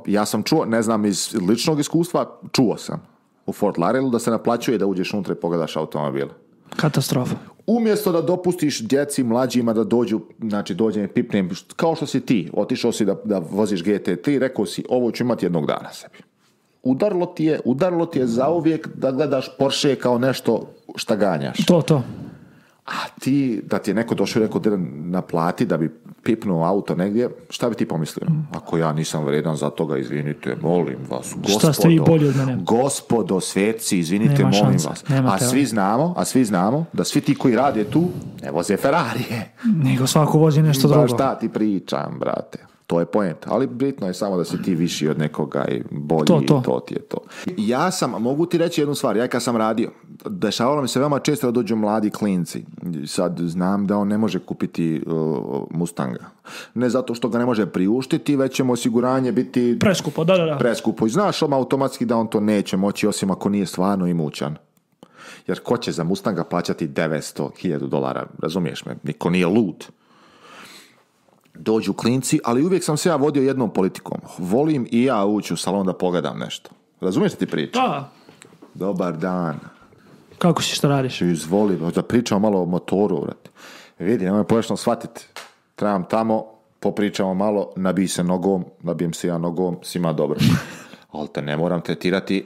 ja sam čuo, ne znam iz ličnog iskustva, čuo sam u Fort Larelu da se naplaćuje da uđeš unutra i pogledaš automobile. Katastrofa. Umjesto da dopustiš djeci mlađima da dođu, znači dođe pipnem, kao što si ti, otišao si da, da voziš GT3, rekao si ovo ću imati jednog dana sebi. Udarlo ti je, udarlo ti je zauvijek da gledaš Porsche kao nešto šta ganjaš. To, to. A ti, da ti je neko došao i rekao da naplati da bi pipnu auto negdje, šta bi ti pomislio? Ako ja nisam vredan za toga, izvinite, molim vas. Gospodo, šta ste vi bolji od mene? Gospodo, sveci, izvinite, molim vas. a svi znamo, a svi znamo da svi ti koji rade tu ne voze Ferrarije. Nego svako vozi nešto drugo. Pa šta ti pričam, brate. To je poenta, ali bitno je samo da si ti viši od nekoga i bolji to, i to ti je to. Ja sam, mogu ti reći jednu stvar, ja kad sam radio, dešavalo mi se veoma često da dođu mladi klinci. Sad znam da on ne može kupiti uh, Mustanga. Ne zato što ga ne može priuštiti, već će mu osiguranje biti... Preskupo, da, da, da. Preskupo. I znaš on automatski da on to neće moći, osim ako nije stvarno imućan. Jer ko će za Mustanga plaćati 900.000 dolara, razumiješ me? Niko nije lud dođu klinci, ali uvijek sam se ja vodio jednom politikom. Volim i ja ući u salon da pogledam nešto. Razumiješ ti priču? Da. Dobar dan. Kako si, što radiš? Izvoli, da pričamo malo o motoru, vrat. Vidi, nemoj pogrešno shvatiti. Trebam tamo, popričamo malo, nabij se nogom, nabijem se ja nogom, svima dobro. Ali te ne moram tretirati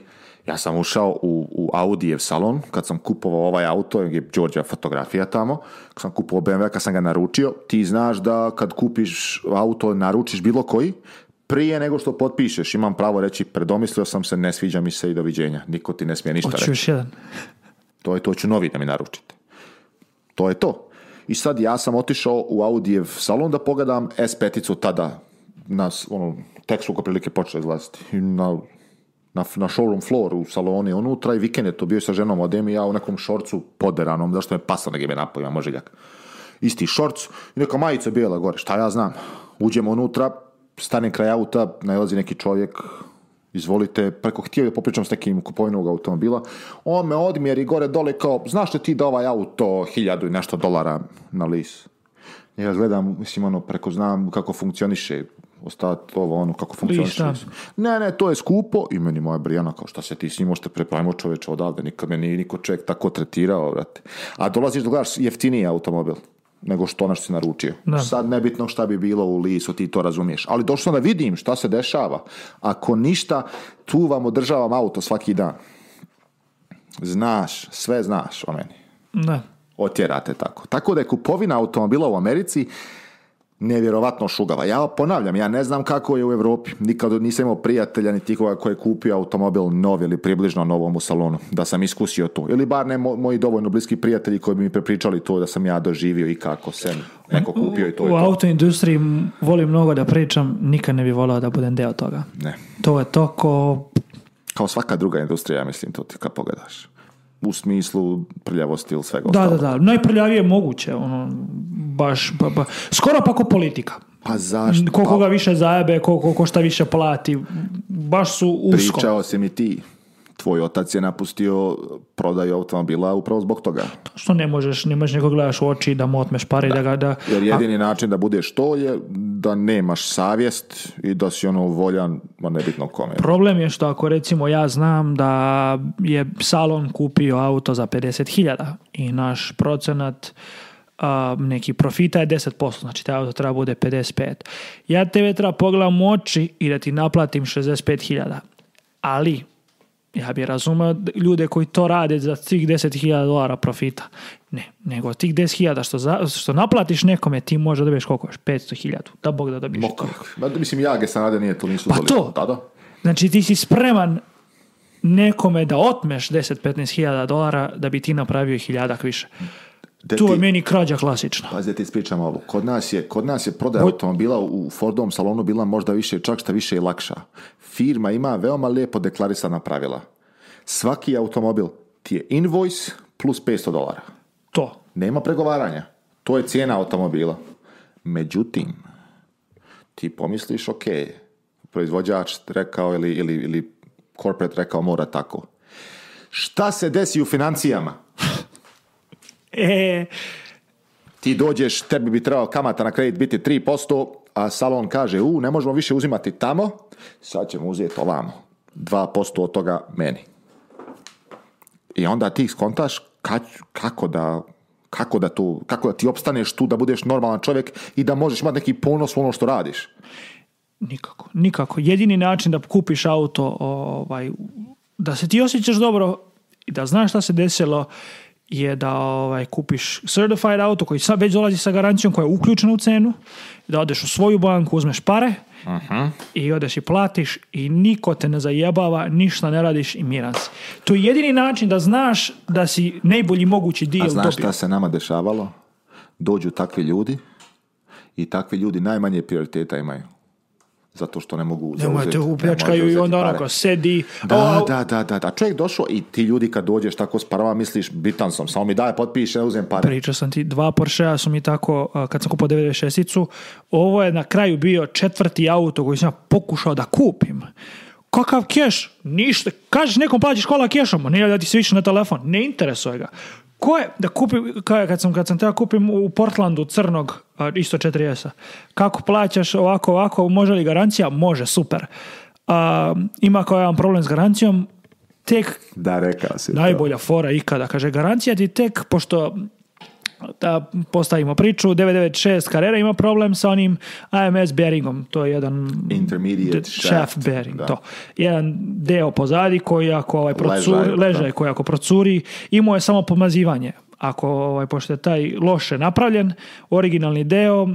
ja sam ušao u, u Audijev salon, kad sam kupovao ovaj auto, je Đorđa fotografija tamo, kad sam kupovao BMW, kad sam ga naručio, ti znaš da kad kupiš auto, naručiš bilo koji, prije nego što potpišeš, imam pravo reći, predomislio sam se, ne sviđa mi se i doviđenja. Niko ti ne smije ništa reći. Još jedan. To je to, ću novi da mi naručite. To je to. I sad ja sam otišao u Audijev salon da pogledam S5-icu tada. Na, ono, tekst su prilike počeo izlaziti. Na na, na showroom floor u saloni unutra i vikend je to bio sa ženom odem i ja u nekom šorcu poderanom, zašto me pasa na me napao, moželjak Isti šorc i neka majica bijela gore, šta ja znam. Uđemo unutra, stanem kraj auta, najlazi neki čovjek, izvolite, preko htio da popričam s nekim kupovinog automobila, on me odmjeri gore dole kao, znaš li ti da ovaj auto hiljadu i nešto dolara na lis? Ja gledam, mislim, ono, preko znam kako funkcioniše, ostati ovo ono kako funkcionira Ne, ne, to je skupo i meni moja Brijana kao šta se ti s njim možete prepravimo Čovječe odavde, nikad me nije niko čovjek tako tretirao, brate. A dolaziš da gledaš jeftiniji automobil nego što naš ono si naručio. Sad nebitno šta bi bilo u lisu, ti to razumiješ. Ali došlo sam da vidim šta se dešava. Ako ništa, tu vam održavam auto svaki dan. Znaš, sve znaš o meni. Da. Otjerate tako. Tako da je kupovina automobila u Americi nevjerovatno šugava. Ja ponavljam, ja ne znam kako je u Europi. Nikad nisam imao prijatelja ni koga koji je kupio automobil nov ili približno novom u salonu, da sam iskusio to. Ili bar ne moji dovoljno bliski prijatelji koji bi mi prepričali to da sam ja doživio i kako se neko kupio i to. U, u autoindustriji volim mnogo da pričam, nikad ne bi volao da budem deo toga. Ne. To je to ko... Kao svaka druga industrija, mislim, to ti kad pogledaš u smislu prljavosti ili svega Da, da, da. Najprljavije moguće. Ono, baš, ba, ba. Skoro pa ko politika. Pa zašto? Koliko pa- ga više zajebe, koliko ko šta više plati. Baš su usko. Pričao si mi ti tvoj otac je napustio prodaju automobila upravo zbog toga. što ne možeš, ne možeš nego gledaš u oči da mu otmeš pare. Da. da, ga, da Jer jedini a... način da budeš to je da nemaš savjest i da si ono voljan, ma nebitno kome. Problem je što ako recimo ja znam da je salon kupio auto za 50.000 i naš procenat neki profita je 10%, znači taj auto treba bude 55. Ja tebe treba pogledam u oči i da ti naplatim 65.000. Ali, ja bi razumio ljude koji to rade za tih 10.000 dolara profita. Ne, nego tih 10.000 što, za, što naplatiš nekome, ti može dobiješ koliko još? 500.000. Da Bog da dobiješ Ma, mislim, ja ga sam radio, nije to nisu pa to, tada. Znači ti si spreman nekome da otmeš 10-15.000 dolara da bi ti napravio hiljadak više. De to je meni krađa klasična. ti ovo. Kod nas je, kod nas je prodaja automobila u Fordovom salonu bila možda više, čak šta više i lakša. Firma ima veoma lijepo deklarisana pravila. Svaki automobil ti je invoice plus 500 dolara. To. Nema pregovaranja. To je cijena automobila. Međutim, ti pomisliš, ok, proizvođač rekao ili, ili, ili rekao mora tako. Šta se desi u financijama? Ti dođeš, tebi bi trebao kamata na kredit biti 3%, a salon kaže, u, ne možemo više uzimati tamo, sad ćemo uzeti ovamo. 2% od toga meni. I onda ti skontaš kako da kako da, tu, kako da ti opstaneš tu, da budeš normalan čovjek i da možeš imati neki ponos u ono što radiš. Nikako, nikako. Jedini način da kupiš auto, ovaj, da se ti osjećaš dobro i da znaš šta se desilo je da ovaj, kupiš certified auto koji sad već dolazi sa garancijom koja je uključena u cenu, da odeš u svoju banku, uzmeš pare mhm. i odeš i platiš i niko te ne zajebava, ništa ne radiš i miran si. To je jedini način da znaš da si najbolji mogući deal A znaš šta se nama dešavalo? Dođu takvi ljudi i takvi ljudi najmanje prioriteta imaju zato što ne mogu zauzeti. Nemojte, upljačkaju i onda onako sedi. Da, da, da, da, da. Čovjek došao i ti ljudi kad dođeš tako s parama misliš bitan sam, samo mi daje potpiš, ne uzem pare. Pričao sam ti, dva Porschea su mi tako, kad sam kupao 96-icu, ovo je na kraju bio četvrti auto koji sam ja pokušao da kupim. Kakav keš? Ništa. Kažeš nekom plaćiš kola kešom, ne da ti se na telefon. Ne interesuje ga. Ko je, da kupim, kad sam, kad sam treba kupim u Portlandu crnog, isto 4S-a, kako plaćaš ovako, ovako, može li garancija? Može, super. ima kao jedan problem s garancijom, tek... Da, rekao Najbolja fora ikada, kaže, garancija ti tek, pošto da postavimo priču, 996 karera ima problem sa onim AMS bearingom, to je jedan intermediate shaft, bearing, to. Jedan deo pozadi koji ako ovaj procuri, ležaj koji ako procuri, imao je samo pomazivanje. Ako, ovaj, pošto je taj loše napravljen, originalni deo,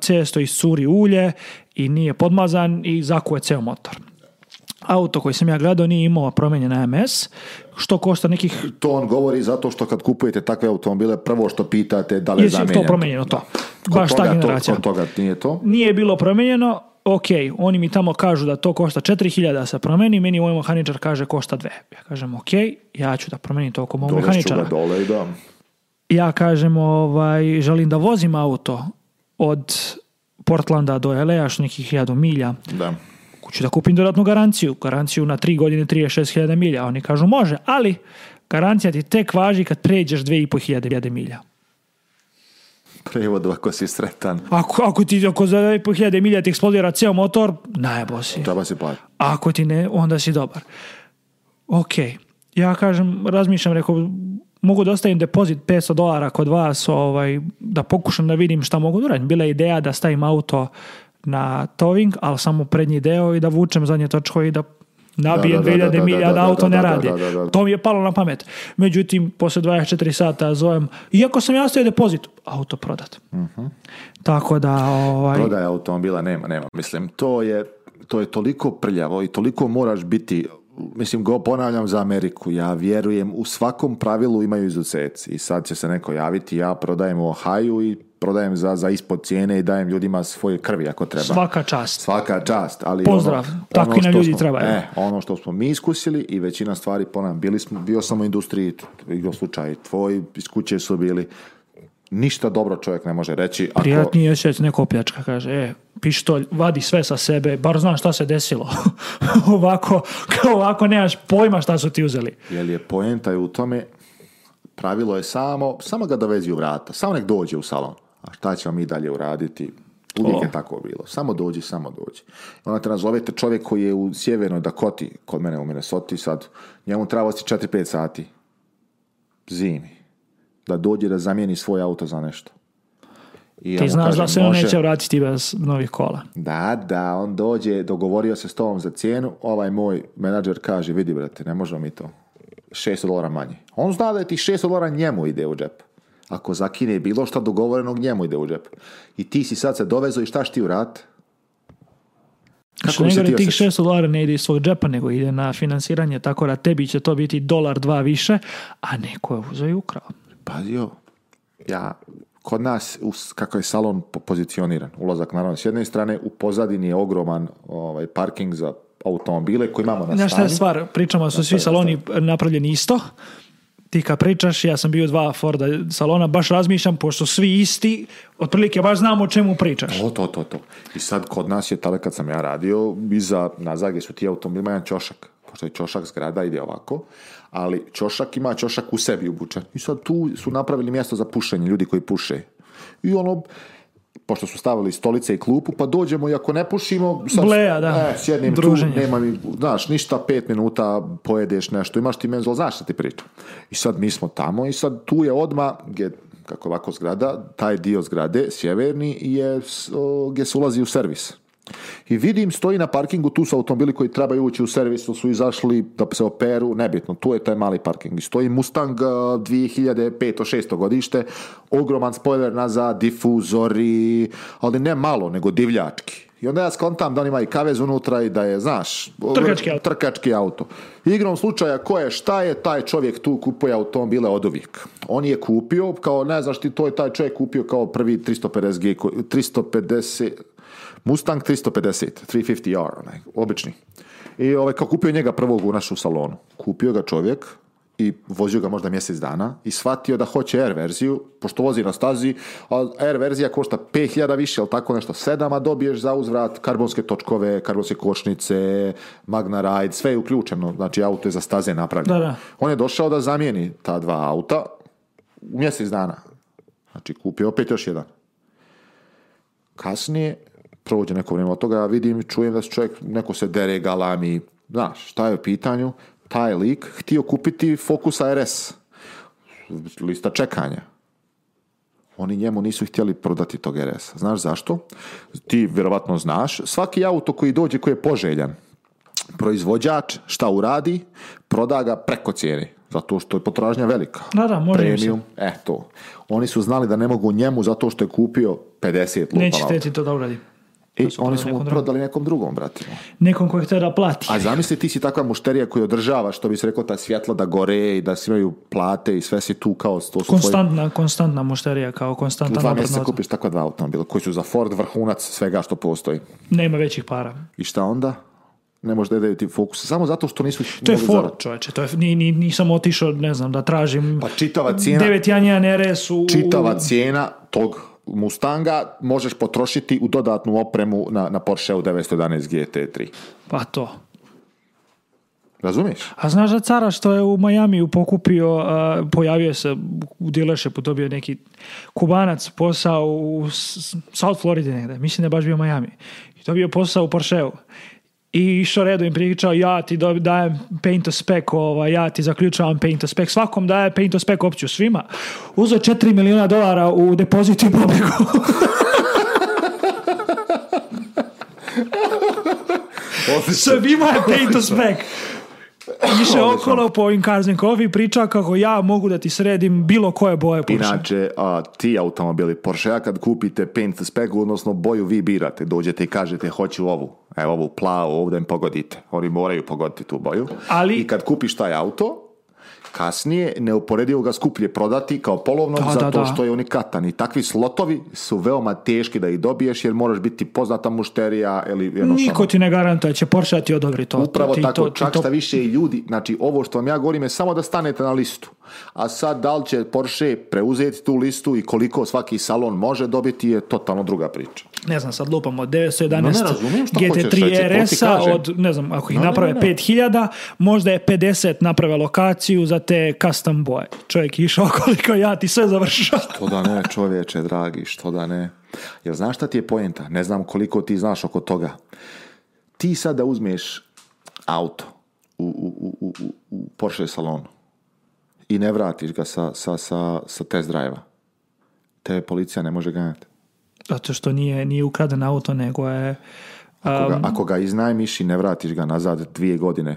cesto e, iscuri ulje i nije podmazan i zakuje ceo motor auto koji sam ja gledao nije imao promijenjen AMS, što košta nekih... To on govori zato što kad kupujete takve automobile, prvo što pitate da li je zamijenjeno. to promijenjeno, to. Baš toga, ta toga nije Nije bilo promijenjeno, ok, oni mi tamo kažu da to košta 4000 da se promeni, meni moj mehaničar kaže košta dve. Ja kažem ok, ja ću da promenim to oko mog Ja kažem, ovaj, želim da vozim auto od Portlanda do LA, što nekih milja. Da hoću da kupim dodatnu garanciju, garanciju na 3 godine 36.000 milja, oni kažu može, ali garancija ti tek važi kad pređeš 2.500 milja. Prevodu ako si sretan. Ako, ako ti ako za 2.500 milja ti eksplodira ceo motor, najebo si. Treba si Ako ti ne, onda si dobar. Ok, ja kažem, razmišljam, rekao, mogu da ostavim depozit 500 dolara kod vas ovaj, da pokušam da vidim šta mogu da uradim. Bila je ideja da stavim auto na towing, ali samo prednji deo i da vučem zadnje točko i da nabijem 2000 milija da auto ne radi. To mi je palo na pamet. Međutim, posle 24 sata zovem, iako sam ja stavio depozit, auto prodat. Mhm. Tako da... Ovaj... Prodaje automobila nema, nema. Mislim, to je, to je toliko prljavo i toliko moraš biti mislim, go ponavljam za Ameriku, ja vjerujem, u svakom pravilu imaju izuzeci i sad će se neko javiti, ja prodajem u Ohio i prodajem za, za ispod cijene i dajem ljudima svoje krvi ako treba. Svaka čast. Svaka čast. Ali Pozdrav, ono, takvi ono na ljudi smo, treba. E, ono što smo mi iskusili i većina stvari, ponavljam, bili smo, bio sam u industriji, bio slučaj tvoj, iz kuće su bili, ništa dobro čovjek ne može reći. Ako... je neko opljačka kaže, e, pištolj, vadi sve sa sebe, bar znaš šta se desilo. ovako, kao ovako nemaš pojma šta su ti uzeli. jel je poenta u tome, pravilo je samo, samo ga dovezi u vrata, samo nek dođe u salon. A šta ćemo mi dalje uraditi? Uvijek je tako bilo. Samo dođi, samo dođi. Onda te nazovete čovjek koji je u sjevernoj Dakoti, kod mene u Minnesota, sad njemu treba osti 4-5 sati. Zimi da dođe da zamijeni svoj auto za nešto. I Ti ono znaš da se on neće vratiti bez novih kola. Da, da, on dođe, dogovorio se s tobom za cijenu, ovaj moj menadžer kaže, vidi brate, ne možemo mi to, 600 dolara manje. On zna da je tih 600 dolara njemu ide u džep. Ako zakine bilo što dogovorenog, njemu ide u džep. I ti si sad se dovezo i šta ti u rat? Kako tih 600 dolara ne ide iz svog džepa, nego ide na financiranje, tako da tebi će to biti dolar dva više, a neko je uzeo i ukrao pazio, ja, kod nas, kako je salon pozicioniran, ulazak naravno s jedne strane, u pozadini je ogroman ovaj, parking za automobile koji imamo na je stvar, pričamo da su svi saloni napravljeni isto, ti kad pričaš, ja sam bio dva Forda salona, baš razmišljam, pošto svi isti, otprilike baš znam o čemu pričaš. To, to, to, I sad kod nas je, tada kad sam ja radio, iza, nazad gdje su ti automobili, jedan čošak. Pošto je čošak zgrada, ide ovako ali čošak ima čošak u sebi ubučen. I sad tu su napravili mjesto za pušenje, ljudi koji puše. I ono, pošto su stavili stolice i klupu, pa dođemo i ako ne pušimo, sad, Bleja, da. E, sjednim tu, nema mi, znaš, ništa, pet minuta pojedeš nešto, imaš ti menzol znaš šta ti pričam. I sad mi smo tamo i sad tu je odma gdje, kako ovako zgrada, taj dio zgrade, sjeverni, je, gdje se ulazi u servis. I vidim, stoji na parkingu, tu su automobili koji trebaju ući u servisu su izašli da se operu, nebitno, tu je taj mali parking. stoji Mustang 2005 2006 godište, ogroman spoiler nazad, difuzori, ali ne malo, nego divljački. I onda ja skontam da on ima i kavez unutra i da je, znaš, trkački auto. auto. Igrom slučaja ko je šta je, taj čovjek tu kupuje automobile od uvijek. On je kupio, kao ne znaš ti, to je taj čovjek kupio kao prvi 350G, 350 Mustang 350, 350R, onaj, obični. I ovaj, kao kupio njega prvog u našu salonu. Kupio ga čovjek i vozio ga možda mjesec dana i shvatio da hoće R verziju, pošto vozi na stazi, a R verzija košta 5000 više, ali tako nešto, 7, a dobiješ za uzvrat karbonske točkove, karbonske kočnice, Magna Ride, sve je uključeno, znači auto je za staze napravljeno. On je došao da zamijeni ta dva auta u mjesec dana. Znači kupio opet još jedan. Kasnije prođe neko vrijeme od toga, ja vidim, čujem da se čovjek, neko se dere galami, znaš, šta je u pitanju, taj lik htio kupiti Focus RS, lista čekanja. Oni njemu nisu htjeli prodati tog RS. Znaš zašto? Ti vjerovatno znaš. Svaki auto koji dođe koji je poželjan, proizvođač šta uradi, proda ga preko cijeni Zato što je potražnja velika. Da, da, e, to. Oni su znali da ne mogu njemu zato što je kupio 50 lupa. Neće ti to da i e, oni su mu prodali nekom drugom, brate. Nekom koji htio da plati. A zamisli ti si takva mušterija koju održava, što bi se rekao, ta svjetla da gore i da si imaju plate i sve si tu kao... To konstantna, konstantna mušterija, kao konstantna Dva mjeseca kupiš takva dva automobila koji su za Ford vrhunac svega što postoji. Nema većih para. I šta onda? ne možeš da daju ti fokus. Samo zato što nisu... To je Ford, čovječe. To je, ni, ni, nisam otišao, ne znam, da tražim... Pa čitava cijena... 911 RS u... Čitava cijena tog Mustanga možeš potrošiti u dodatnu opremu na, na Porsche u 911 GT3. Pa to. Razumiješ? A znaš da cara što je u Miami pokupio, pojavio se u To dobio neki kubanac posao u South Florida negde, mislim da je baš bio Miami. I dobio posao u Porscheu i išao redom i pričao ja ti dajem paint to spec, ovaj, ja ti zaključavam paint to spec, svakom daje paint to spec opću svima. Uzeo 4 milijuna dolara u depozitu i pobjegu. Sve je paint to spec više okolo po ovim Cars Coffee priča kako ja mogu da ti sredim bilo koje boje Porsche. Inače, a, ti automobili Porsche, kad kupite paint spec, odnosno boju vi birate, dođete i kažete hoću ovu, evo ovu plavu, ovdje im pogodite. Oni moraju pogoditi tu boju. Ali, I kad kupiš taj auto, kasnije neuporedivo ga skuplje prodati kao polovno zato što je unikatan. I takvi slotovi su veoma teški da ih dobiješ jer moraš biti poznata mušterija ili Niko ti ne garantuje će Porsche ti odobri to. Upravo tako, to, čak to... šta više ljudi, znači ovo što vam ja govorim je samo da stanete na listu. A sad, da li će Porsche preuzeti tu listu i koliko svaki salon može dobiti je totalno druga priča. Ne znam, sad lupamo 911 no, GT3 RS-a od, ne znam, ako ih no, naprave ne, ne, ne. 5000, možda je 50 naprave lokaciju za te custom boje. Čovjek išao koliko ja ti sve završao. što da ne, čovječe, dragi, što da ne. Jer znaš šta ti je pojenta? Ne znam koliko ti znaš oko toga. Ti sad da uzmeš auto u, u, u, u Porsche salonu, i ne vratiš ga sa, sa, sa, sa test Te policija ne može ganjati. Zato što nije, nije ukraden auto, nego je... Ako, ga, um, ako iznajmiš i ne vratiš ga nazad dvije godine,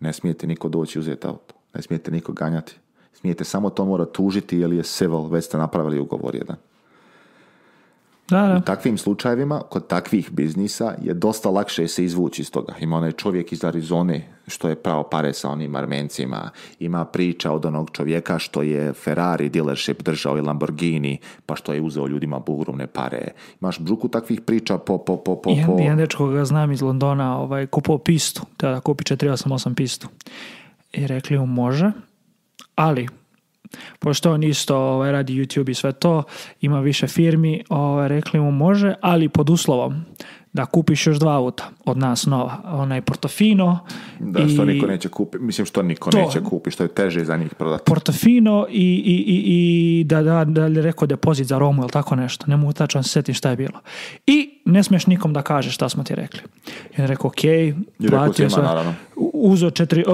ne smijete niko doći uzeti auto. Ne smijete niko ganjati. Smijete samo to mora tužiti jer je seval već ste napravili ugovor jedan. Da, U takvim slučajevima, kod takvih biznisa je dosta lakše se izvući iz toga. Ima onaj čovjek iz Arizone što je prao pare sa onim armencima. Ima priča od onog čovjeka što je Ferrari dealership držao i Lamborghini, pa što je uzeo ljudima ogromne pare. Imaš bruku takvih priča po... po, po, po, Jedan, ga znam iz Londona, ovaj, kupo pistu, Teda kupi 488 pistu. I rekli mu može, ali Pošto on isto ovaj, radi YouTube i sve to, ima više firmi, ovaj, rekli mu može, ali pod uslovom da kupiš još dva auta od nas nova, onaj Portofino da, i... što niko neće kupiti, mislim što niko neće kupiti, što je teže za njih prodati. Portofino i, i, i, da, da, da li rekao depozit za Romu ili tako nešto, ne mogu tačno se sjetiti šta je bilo. I ne smiješ nikom da kažeš šta smo ti rekli. I on rekao, ok, platio sam, Uzo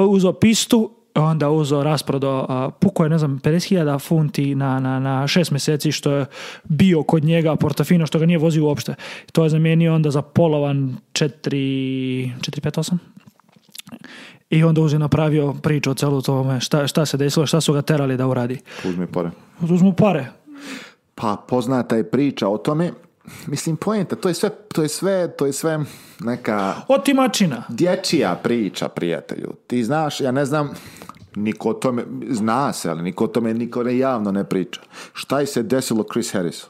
uzeo pistu onda uzo rasprodo, puko je, ne znam, 50.000 funti na, na, na šest mjeseci što je bio kod njega portofino što ga nije vozio uopšte. To je zamijenio onda za polovan 4, 458. I onda uze napravio priču o celu tome, šta, šta se desilo, šta su ga terali da uradi. Uzmi pare. Uzmu pare. Pa poznata je priča o tome, mislim poenta, to je sve, to je sve, to je sve neka... Otimačina. Dječija priča, prijatelju. Ti znaš, ja ne znam, Niko o tome, zna se, ali niko o tome niko ne javno ne priča. Šta je se desilo Chris Harrisu?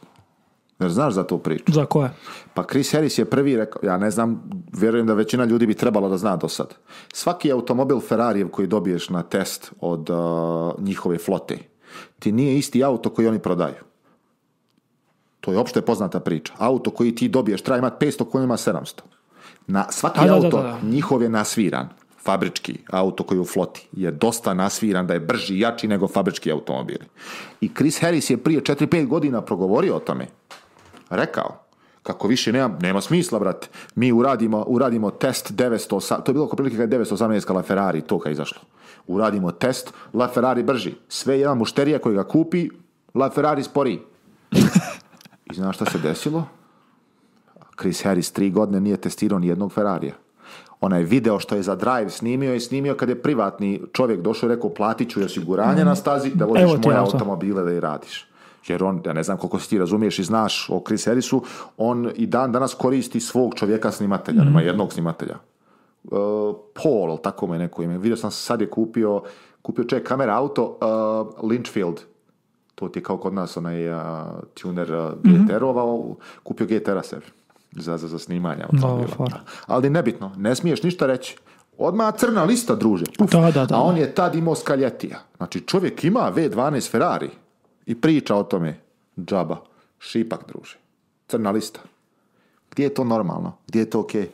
Jer znaš za tu priču. Za koje? Pa Chris Harris je prvi rekao, ja ne znam, vjerujem da većina ljudi bi trebalo da zna do sad. Svaki automobil Ferrarijev koji dobiješ na test od uh, njihove flote, ti nije isti auto koji oni prodaju. To je opšte poznata priča. Auto koji ti dobiješ treba imati 500, koji ima 700. Na, svaki auto da, njihov je nasviran fabrički auto koji je u floti je dosta nasviran da je brži i jači nego fabrički automobili. I Chris Harris je prije 4-5 godina progovorio o tome. Rekao, kako više nema, nema smisla, brate. Mi uradimo, uradimo test 900, to je bilo oko prilike kad 918 La Ferrari, to kad je izašlo. Uradimo test, La Ferrari brži. Sve jedan mušterija koji ga kupi, La Ferrari spori I znaš šta se desilo? Chris Harris tri godine nije testirao ni jednog Ferrarija onaj video što je za drive snimio i snimio kad je privatni čovjek došao i rekao platit ću i osiguranje mm. na stazi da voziš moje automobile da i radiš. Jer on, ja ne znam koliko si ti razumiješ i znaš o Chris on i dan danas koristi svog čovjeka snimatelja, mm. nema jednog snimatelja. Uh, Paul, tako me neko ime. Vidio sam sad je kupio, kupio čovjek kamera auto uh, Lynchfield. To ti je kao kod nas onaj uh, tuner uh, mhm. GTR-ova, kupio GTR-a sebi za, za, za snimanje automobila. Ali nebitno, ne smiješ ništa reći. Odmah crna lista, druže. Da, da, A on je tad imao skaljetija. Znači, čovjek ima V12 Ferrari i priča o tome. Džaba, šipak, druže. Crna lista. Gdje je to normalno? Gdje je to okej?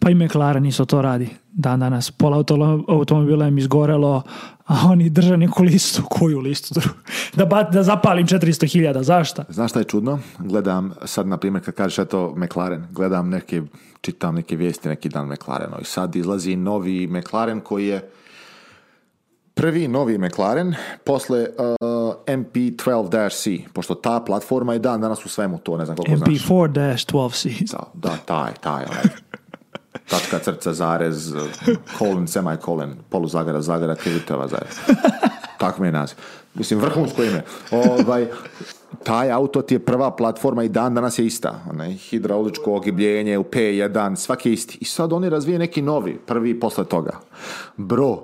Pa i McLaren isto to radi dan danas. Pola automobila im izgorelo, a oni drže neku listu, koju listu? da, ba, da zapalim 400.000, zašta? Znaš šta je čudno? Gledam sad, na primjer, kad kažeš eto McLaren, gledam neke, čitam neke vijesti neki dan McLareno i sad izlazi novi McLaren koji je prvi novi McLaren posle uh, MP12-C, pošto ta platforma je dan danas u svemu to, ne znam koliko mp 4 znaš. MP4-12C. Da, da, taj, taj, ovaj. tačka, crca, zarez, kolon, semikolon, polu zagara, zagara, krivitava, zarez. Tako mi je naziv. Mislim, vrhunsko ime. Ovaj, taj auto ti je prva platforma i dan danas je ista. Onaj, hidrauličko ogibljenje u P1, svaki je isti. I sad oni razvije neki novi, prvi posle toga. Bro,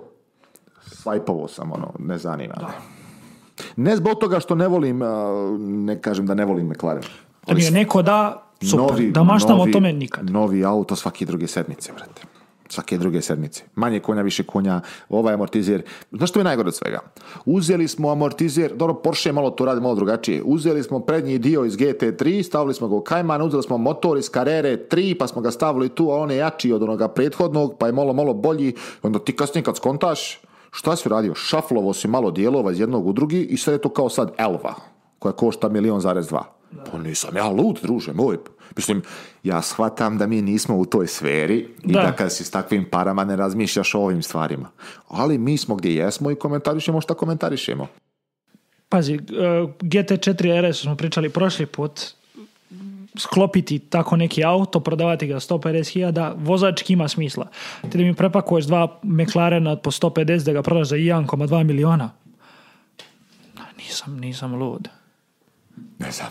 svajpovo sam, ono, ne zanima me. Ne zbog toga što ne volim, ne kažem da ne volim McLaren. Da mi je neko da Super. Novi, da novi, o tome nikad. Novi auto svake druge sedmice, brate. Svake druge sedmice. Manje konja, više konja. Ovaj amortizer. Znaš što je najgore od svega? Uzeli smo amortizer, dobro, Porsche malo to radi malo drugačije. Uzeli smo prednji dio iz GT3, stavili smo ga u Kajman, uzeli smo motor iz Carrere 3, pa smo ga stavili tu, a on je jači od onoga prethodnog, pa je malo, malo bolji. Onda ti kasnije kad skontaš, šta si radio? Šaflovo si malo dijelova iz jednog u drugi i sad je to kao sad Elva, koja košta milion zarez dva. Pa nisam ja lud, druže moj. Mislim, ja shvatam da mi nismo u toj sferi i da, kad si s takvim parama ne razmišljaš o ovim stvarima. Ali mi smo gdje jesmo i komentarišemo šta komentarišemo. Pazi, e, GT4 RS smo pričali prošli put, sklopiti tako neki auto, prodavati ga 150.000, vozački ima smisla. Ti da mi prepakuješ dva McLarena po 150 da ga prodaš za 1,2 miliona. Nisam, nisam lud. Ne znam,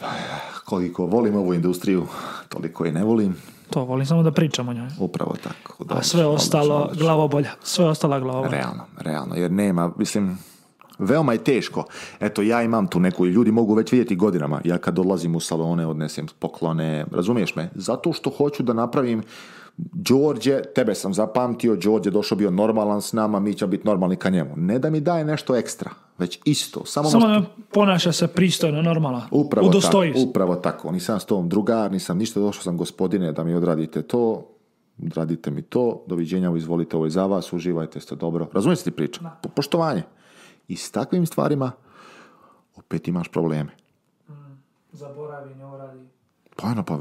koliko volim ovu industriju, toliko i ne volim. To volim, samo da pričamo o njoj. Upravo tako. A sve ostalo glavobolja, Sve ostalo glavobolja. Realno, realno, jer nema, mislim, veoma je teško. Eto, ja imam tu neku, ljudi mogu već vidjeti godinama. Ja kad dolazim u salone, odnesem poklone, razumiješ me? Zato što hoću da napravim Đorđe, tebe sam zapamtio, Đorđe došao bio normalan s nama, mi ćemo biti normalni ka njemu. Ne da mi daje nešto ekstra, već isto. Samo, Samo ono ponaša se pristojno, normalno. Upravo tako, upravo tako. Nisam s tobom drugar, nisam ništa, došao sam gospodine da mi odradite to, odradite mi to, doviđenja, izvolite ovo je za vas, uživajte ste dobro. Razumijete ti poštovanje. I s takvim stvarima opet imaš probleme. Mm, zaboravi, ne Pa, ono, pa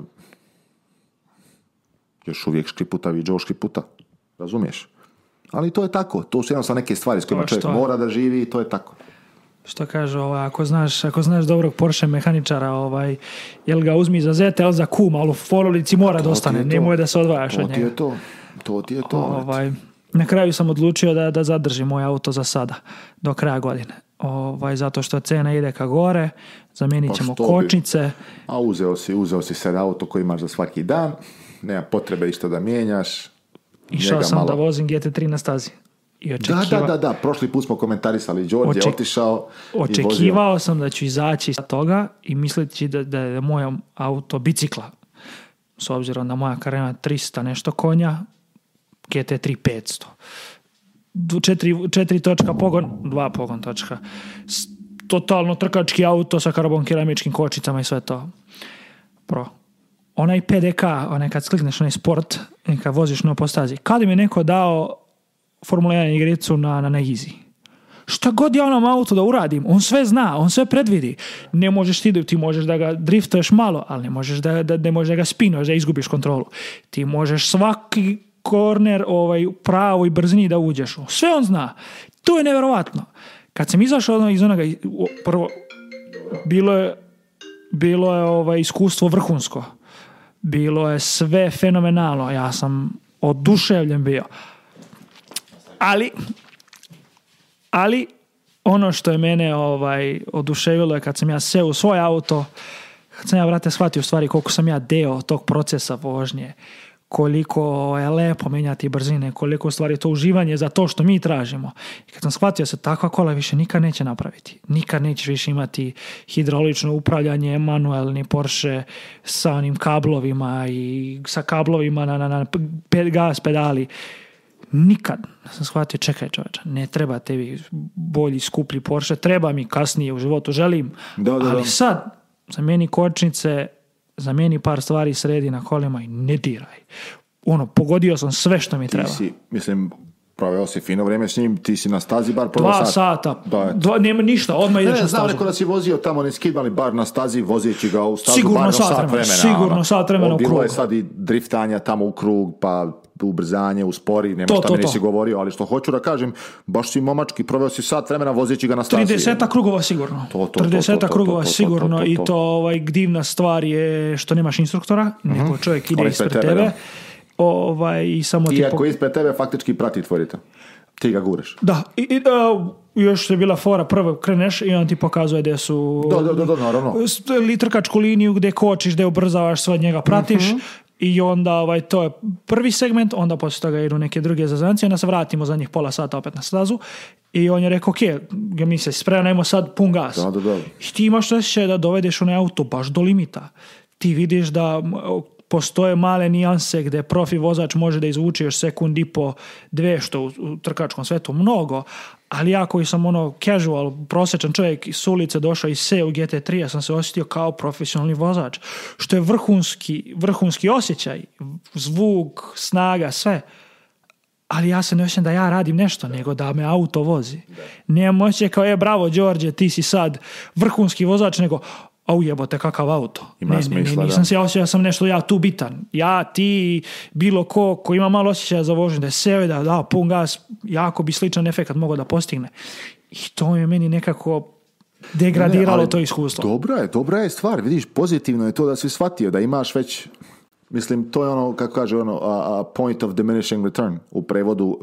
još uvijek Škriputa i Joe Škriputa. Razumiješ? Ali to je tako. To su jednostavno neke stvari s kojima čovjek mora da živi i to je tako. Što kaže, ovaj, ako, znaš, ako znaš dobrog Porsche mehaničara, ovaj, jel ga uzmi za zete, jel za kuma, ali u forolici mora da ostane, moje da se odvajaš od njega. je to. to ti je to. Ovaj, na kraju sam odlučio da, da zadržim moj auto za sada, do kraja godine. Ovaj, zato što cena ide ka gore, zamijenit pa ćemo kočnice. A uzeo si, uzeo si auto koji imaš za svaki dan nema potrebe isto da mijenjaš. Išao sam malo... da vozim GT3 na stazi. I očekiva... Da, da, da, da, prošli put smo komentarisali, Đorđe Oček... je otišao Očekivao i vozio... sam da ću izaći iz toga i misliti da, da je moja auto bicikla, s obzirom da moja karena 300 nešto konja, GT3 500. Četiri, četiri točka pogon, dva pogon točka. Totalno trkački auto sa karbon keramičkim kočicama i sve to. Pro onaj PDK, onaj kad sklikneš onaj sport i kad voziš na postazi, kad mi je neko dao Formula 1 igricu na, na, easy? Šta god ja onom auto da uradim, on sve zna, on sve predvidi. Ne možeš ti, ti možeš da ga driftuješ malo, ali ne možeš da, da, ne možeš da ga spinoš, da izgubiš kontrolu. Ti možeš svaki korner ovaj, pravo i brzini da uđeš. Sve on zna. To je nevjerovatno. Kad sam izašao ono iz onoga, prvo, bilo je, bilo je ovaj, iskustvo vrhunsko bilo je sve fenomenalno, ja sam oduševljen bio. Ali, ali ono što je mene ovaj, oduševilo je kad sam ja seo u svoj auto, kad sam ja vrate shvatio stvari koliko sam ja deo tog procesa vožnje koliko je lepo menjati brzine, koliko stvari to uživanje za to što mi tražimo. I kad sam shvatio se takva kola više nikad neće napraviti. Nikad nećeš više imati hidraulično upravljanje, manuelni Porsche sa onim kablovima i sa kablovima na, na, na gas pedali. Nikad sam shvatio, čekaj čovječa, ne treba tebi bolji, skuplji Porsche, treba mi kasnije u životu, želim. Da, da, da. Ali sad, za meni kočnice zamijeni par stvari, sredi na kolima i ne diraj. Ono, pogodio sam sve što mi treba. mislim, proveo si fino vrijeme s njim, ti si na stazi bar prvo sat. sata. Da. Dva, nema ništa, odmah ideš ne, ne, na znam neko da si vozio tamo ne skidbali bar na stazi, vozijeći ga u stazu sigurno bar sat, sat vremena. Sigurno ono. sat vremena u krug. Bilo je sad i driftanja tamo u krug, pa ubrzanje, uspori, nema to, šta to, mi nisi to. govorio, ali što hoću da kažem, baš si momački, proveo si sat vremena vozeći ga na stazi. 30 krugova sigurno. To, to, 30 krugova sigurno i to ovaj, divna stvar je što nemaš instruktora, mm-hmm. neko čovjek ide ispred tebe. Da Ovaj, i samo I Iako ispred tebe faktički prati tvorite. Ti ga gureš. Da, i, i uh, još je bila fora, prvo kreneš i on ti pokazuje gdje su... Do, do, do, do naravno. Litrkačku liniju gdje kočiš, gdje ubrzavaš, sve njega pratiš. Mhm. I onda ovaj, to je prvi segment, onda poslije toga idu neke druge zazancije, onda se vratimo za njih pola sata opet na stazu i on je rekao, ok, ja mi se spremajmo sad pun gas. Da, da, da. I ti imaš osjećaj da dovedeš onaj auto baš do limita. Ti vidiš da postoje male nijanse gdje profi vozač može da izvuče još sekund i po dve, što u, trkačkom svetu mnogo, ali ja koji sam ono casual, prosječan čovjek s ulice došao i se u GT3, ja sam se osjetio kao profesionalni vozač, što je vrhunski, vrhunski osjećaj, zvuk, snaga, sve ali ja se ne osjećam da ja radim nešto, nego da me auto vozi. Da. Nemam osjećaj kao, e bravo, Đorđe, ti si sad vrhunski vozač, nego, au jebote kakav auto. Ima ne, nisam se ja osjećao sam nešto ja tu bitan. Ja, ti, bilo ko ko ima malo osjećaja za vožnju da je seve, da da pun gas, jako bi sličan efekt mogao da postigne. I to je meni nekako degradiralo to iskustvo. Dobra je, dobra je stvar, vidiš, pozitivno je to da si shvatio, da imaš već Mislim, to je ono, kako kaže, ono, a, point of diminishing return. U prevodu,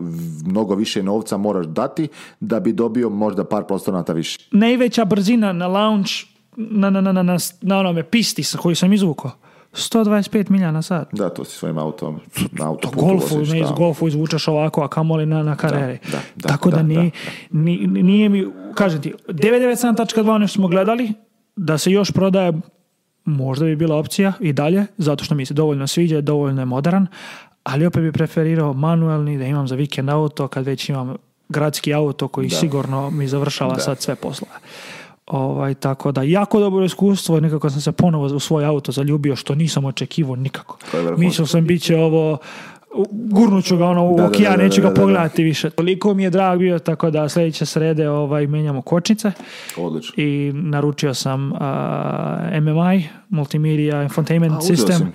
mnogo više novca moraš dati da bi dobio možda par prostornata više. Najveća brzina na launch na, na, na, na, na, na onome pisti sa koju sam izvukao. 125 milja na sat. Da, to si svojim autom, na autoputu golfu, ne, iz golfu izvučaš ovako, a kamoli na, na Tako da, nije, nije, mi, kažem ti, 997.2 nešto ono smo gledali, da se još prodaje, možda bi bila opcija i dalje, zato što mi se dovoljno sviđa, dovoljno je modern, ali opet bi preferirao manuelni, da imam za vikend auto, kad već imam gradski auto koji sigurno mi završava sad sve poslove. Ovaj, tako da, jako dobro iskustvo i nekako sam se ponovo u svoj auto zaljubio što nisam očekivao nikako. Mislio sam bit će ovo ću ga ono u okijan, neću ga pogledati više. Toliko mi je drag bio, tako da sljedeće srede ovaj, menjamo kočnice. Odlično. I naručio sam MMI, Multimedia Infotainment System,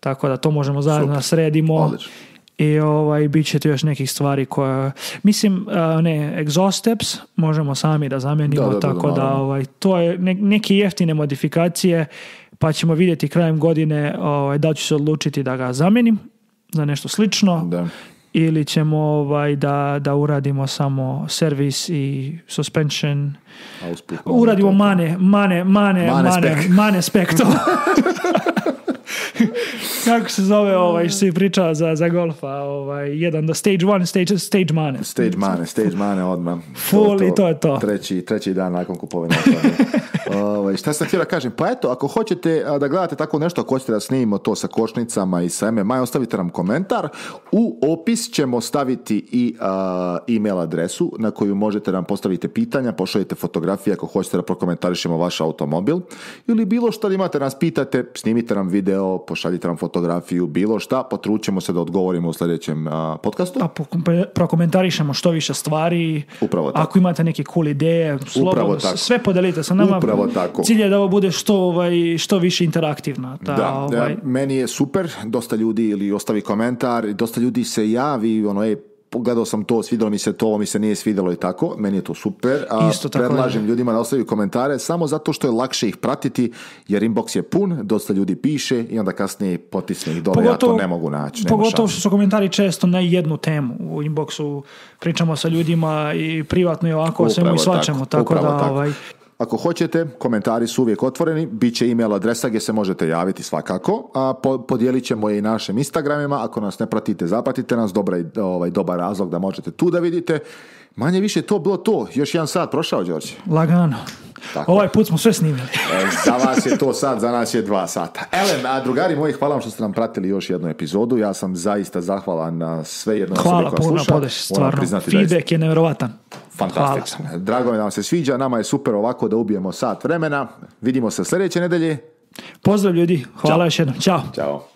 tako da to možemo zajedno sredimo. Odlično i ovaj, bit će tu još nekih stvari koje, mislim, ne, exhaust steps možemo sami da zamijenimo, tako da, ovaj, to je neke jeftine modifikacije, pa ćemo vidjeti krajem godine ovaj, da ću se odlučiti da ga zamijenim za nešto slično ili ćemo ovaj, da, da uradimo samo servis i suspension. Usput, uradimo mane, mane, mane, mane, mane spekto. kako se zove ovaj priča za, golfa, ovaj, jedan do stage one, stage, stage mane. Stage mane, stage mane odmah. Full i to je to. Treći, treći dan nakon kupovine. Ovaj, šta sam htio da kažem? Pa eto, ako hoćete da gledate tako nešto, ako hoćete da snimimo to sa košnicama i sa MMA, ostavite nam komentar. U opis ćemo staviti i email adresu na koju možete nam postavite pitanja, pošaljite fotografije ako hoćete da prokomentarišemo vaš automobil ili bilo što da imate nas pitate, snimite nam video, pošaljite nam fotografije fotografiju, bilo šta, potrućemo se da odgovorimo u sljedećem a, podcastu. A prokomentarišemo što više stvari. Upravo tako. Ako imate neke cool ideje, slobodno, sve podelite sa nama. Upravo tako. Cilj je da ovo bude što, ovaj, što više interaktivno. Ta, da, ovaj. meni je super, dosta ljudi ili ostavi komentar, dosta ljudi se javi, ono, e gledao sam to, svidjelo mi se to, ovo mi se nije svidjelo i tako, meni je to super. A Isto tako predlažem ljudima da ostaju komentare samo zato što je lakše ih pratiti, jer inbox je pun, dosta ljudi piše i onda kasnije potisne ih dole, ja to ne mogu naći. Pogotovo što su komentari često na jednu temu u inboxu, pričamo sa ljudima i privatno i ovako, sve mu i tako, da... Ovaj, ako hoćete, komentari su uvijek otvoreni, bit će email adresa gdje se možete javiti svakako, a po, podijelit ćemo je i našim Instagramima, ako nas ne pratite, zapatite nas, dobra, ovaj, dobar razlog da možete tu da vidite Manje više to bilo to. Još jedan sat prošao, Đorđe. Lagano. Tako. Ovaj put smo sve snimili. E, za vas je to sad, za nas je dva sata. Elen, a drugari moji, hvala vam što ste nam pratili još jednu epizodu. Ja sam zaista zahvalan na sve jedno hvala, puno, koja sluša. Hvala, stvarno. Feedback je nevjerovatan. Fantastično. Drago mi da vam se sviđa. Nama je super ovako da ubijemo sat vremena. Vidimo se sljedeće nedelje. Pozdrav ljudi. Hvala još jednom. Ćao. Ćao.